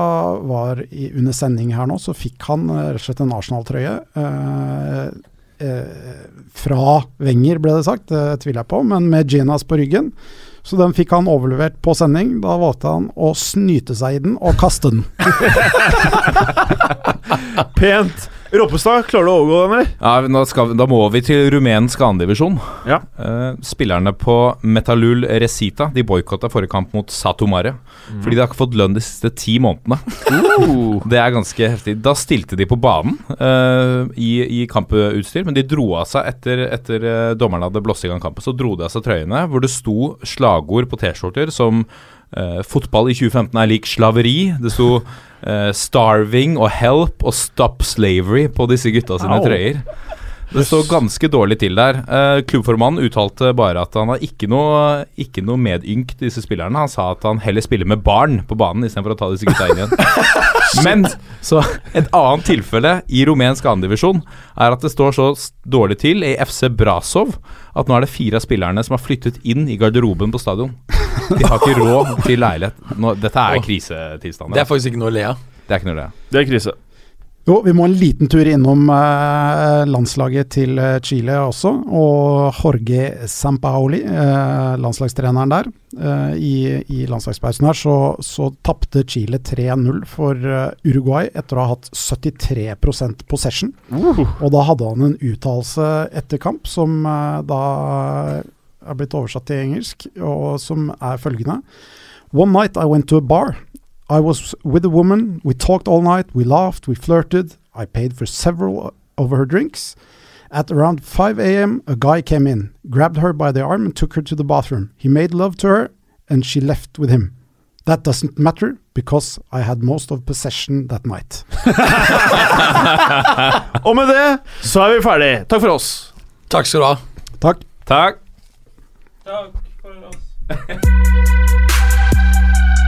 var i, under sending her nå, så fikk han eh, rett og slett en Arsenal-trøye. Eh, eh, fra Wenger, ble det sagt, det tviler jeg på, men med Ginas på ryggen. Så den fikk han overlevert på sending. Da valgte han å snyte seg i den og kaste den. [LAUGHS] Pent. Roppestad, klarer du å overgå den, eller? Ja, nå skal, da må vi til rumensk andredivisjon. Ja. Uh, spillerne på Metalul Resita De boikotta forrige kamp mot Satomare. Fordi de har ikke fått lønn de siste ti månedene. [LAUGHS] Det er ganske heftig. Da stilte de på banen uh, i, i kamputstyr, men de dro av seg etter, etter uh, dommerne hadde blåst i gang kampen. Så dro de av seg trøyene hvor det sto slagord på T-skjorter som eh, 'Fotball i 2015 er lik slaveri'. Det sto uh, 'Starving' og 'Help' og 'Stop Slavery' på disse gutta sine Au. trøyer. Det står ganske dårlig til der. Eh, klubbformannen uttalte bare at han har ikke noe, ikke noe medynk til disse spillerne. Han sa at han heller spiller med barn på banen istedenfor å ta disse gutta inn igjen. [LAUGHS] [LAUGHS] Men så et annet tilfelle i rumensk andredivisjon er at det står så dårlig til i FC Brasov at nå er det fire av spillerne som har flyttet inn i garderoben på stadion. De har ikke råd til leilighet. Nå, dette er krisetilstander. Det er faktisk ikke noe å le av. Det er ikke noe det. Det er krise. Jo, vi må en liten tur innom eh, landslaget til eh, Chile også. Og Jorge Sampaoli, eh, landslagstreneren der. Eh, I i landslagspausen her så, så tapte Chile 3-0 for eh, Uruguay etter å ha hatt 73 possession. Uh. Og da hadde han en uttalelse etter kamp som eh, da er blitt oversatt til engelsk, og som er følgende. One night I went to a bar. I was with a woman. We talked all night. We laughed. We flirted. I paid for several of her drinks. At around 5 a.m., a guy came in, grabbed her by the arm, and took her to the bathroom. He made love to her, and she left with him. That doesn't matter because I had most of possession that night. [LAUGHS] Og med det så er vi ferdig. Takk for oss. Takk skal du ha. Takk. Takk. Takk for [LAUGHS]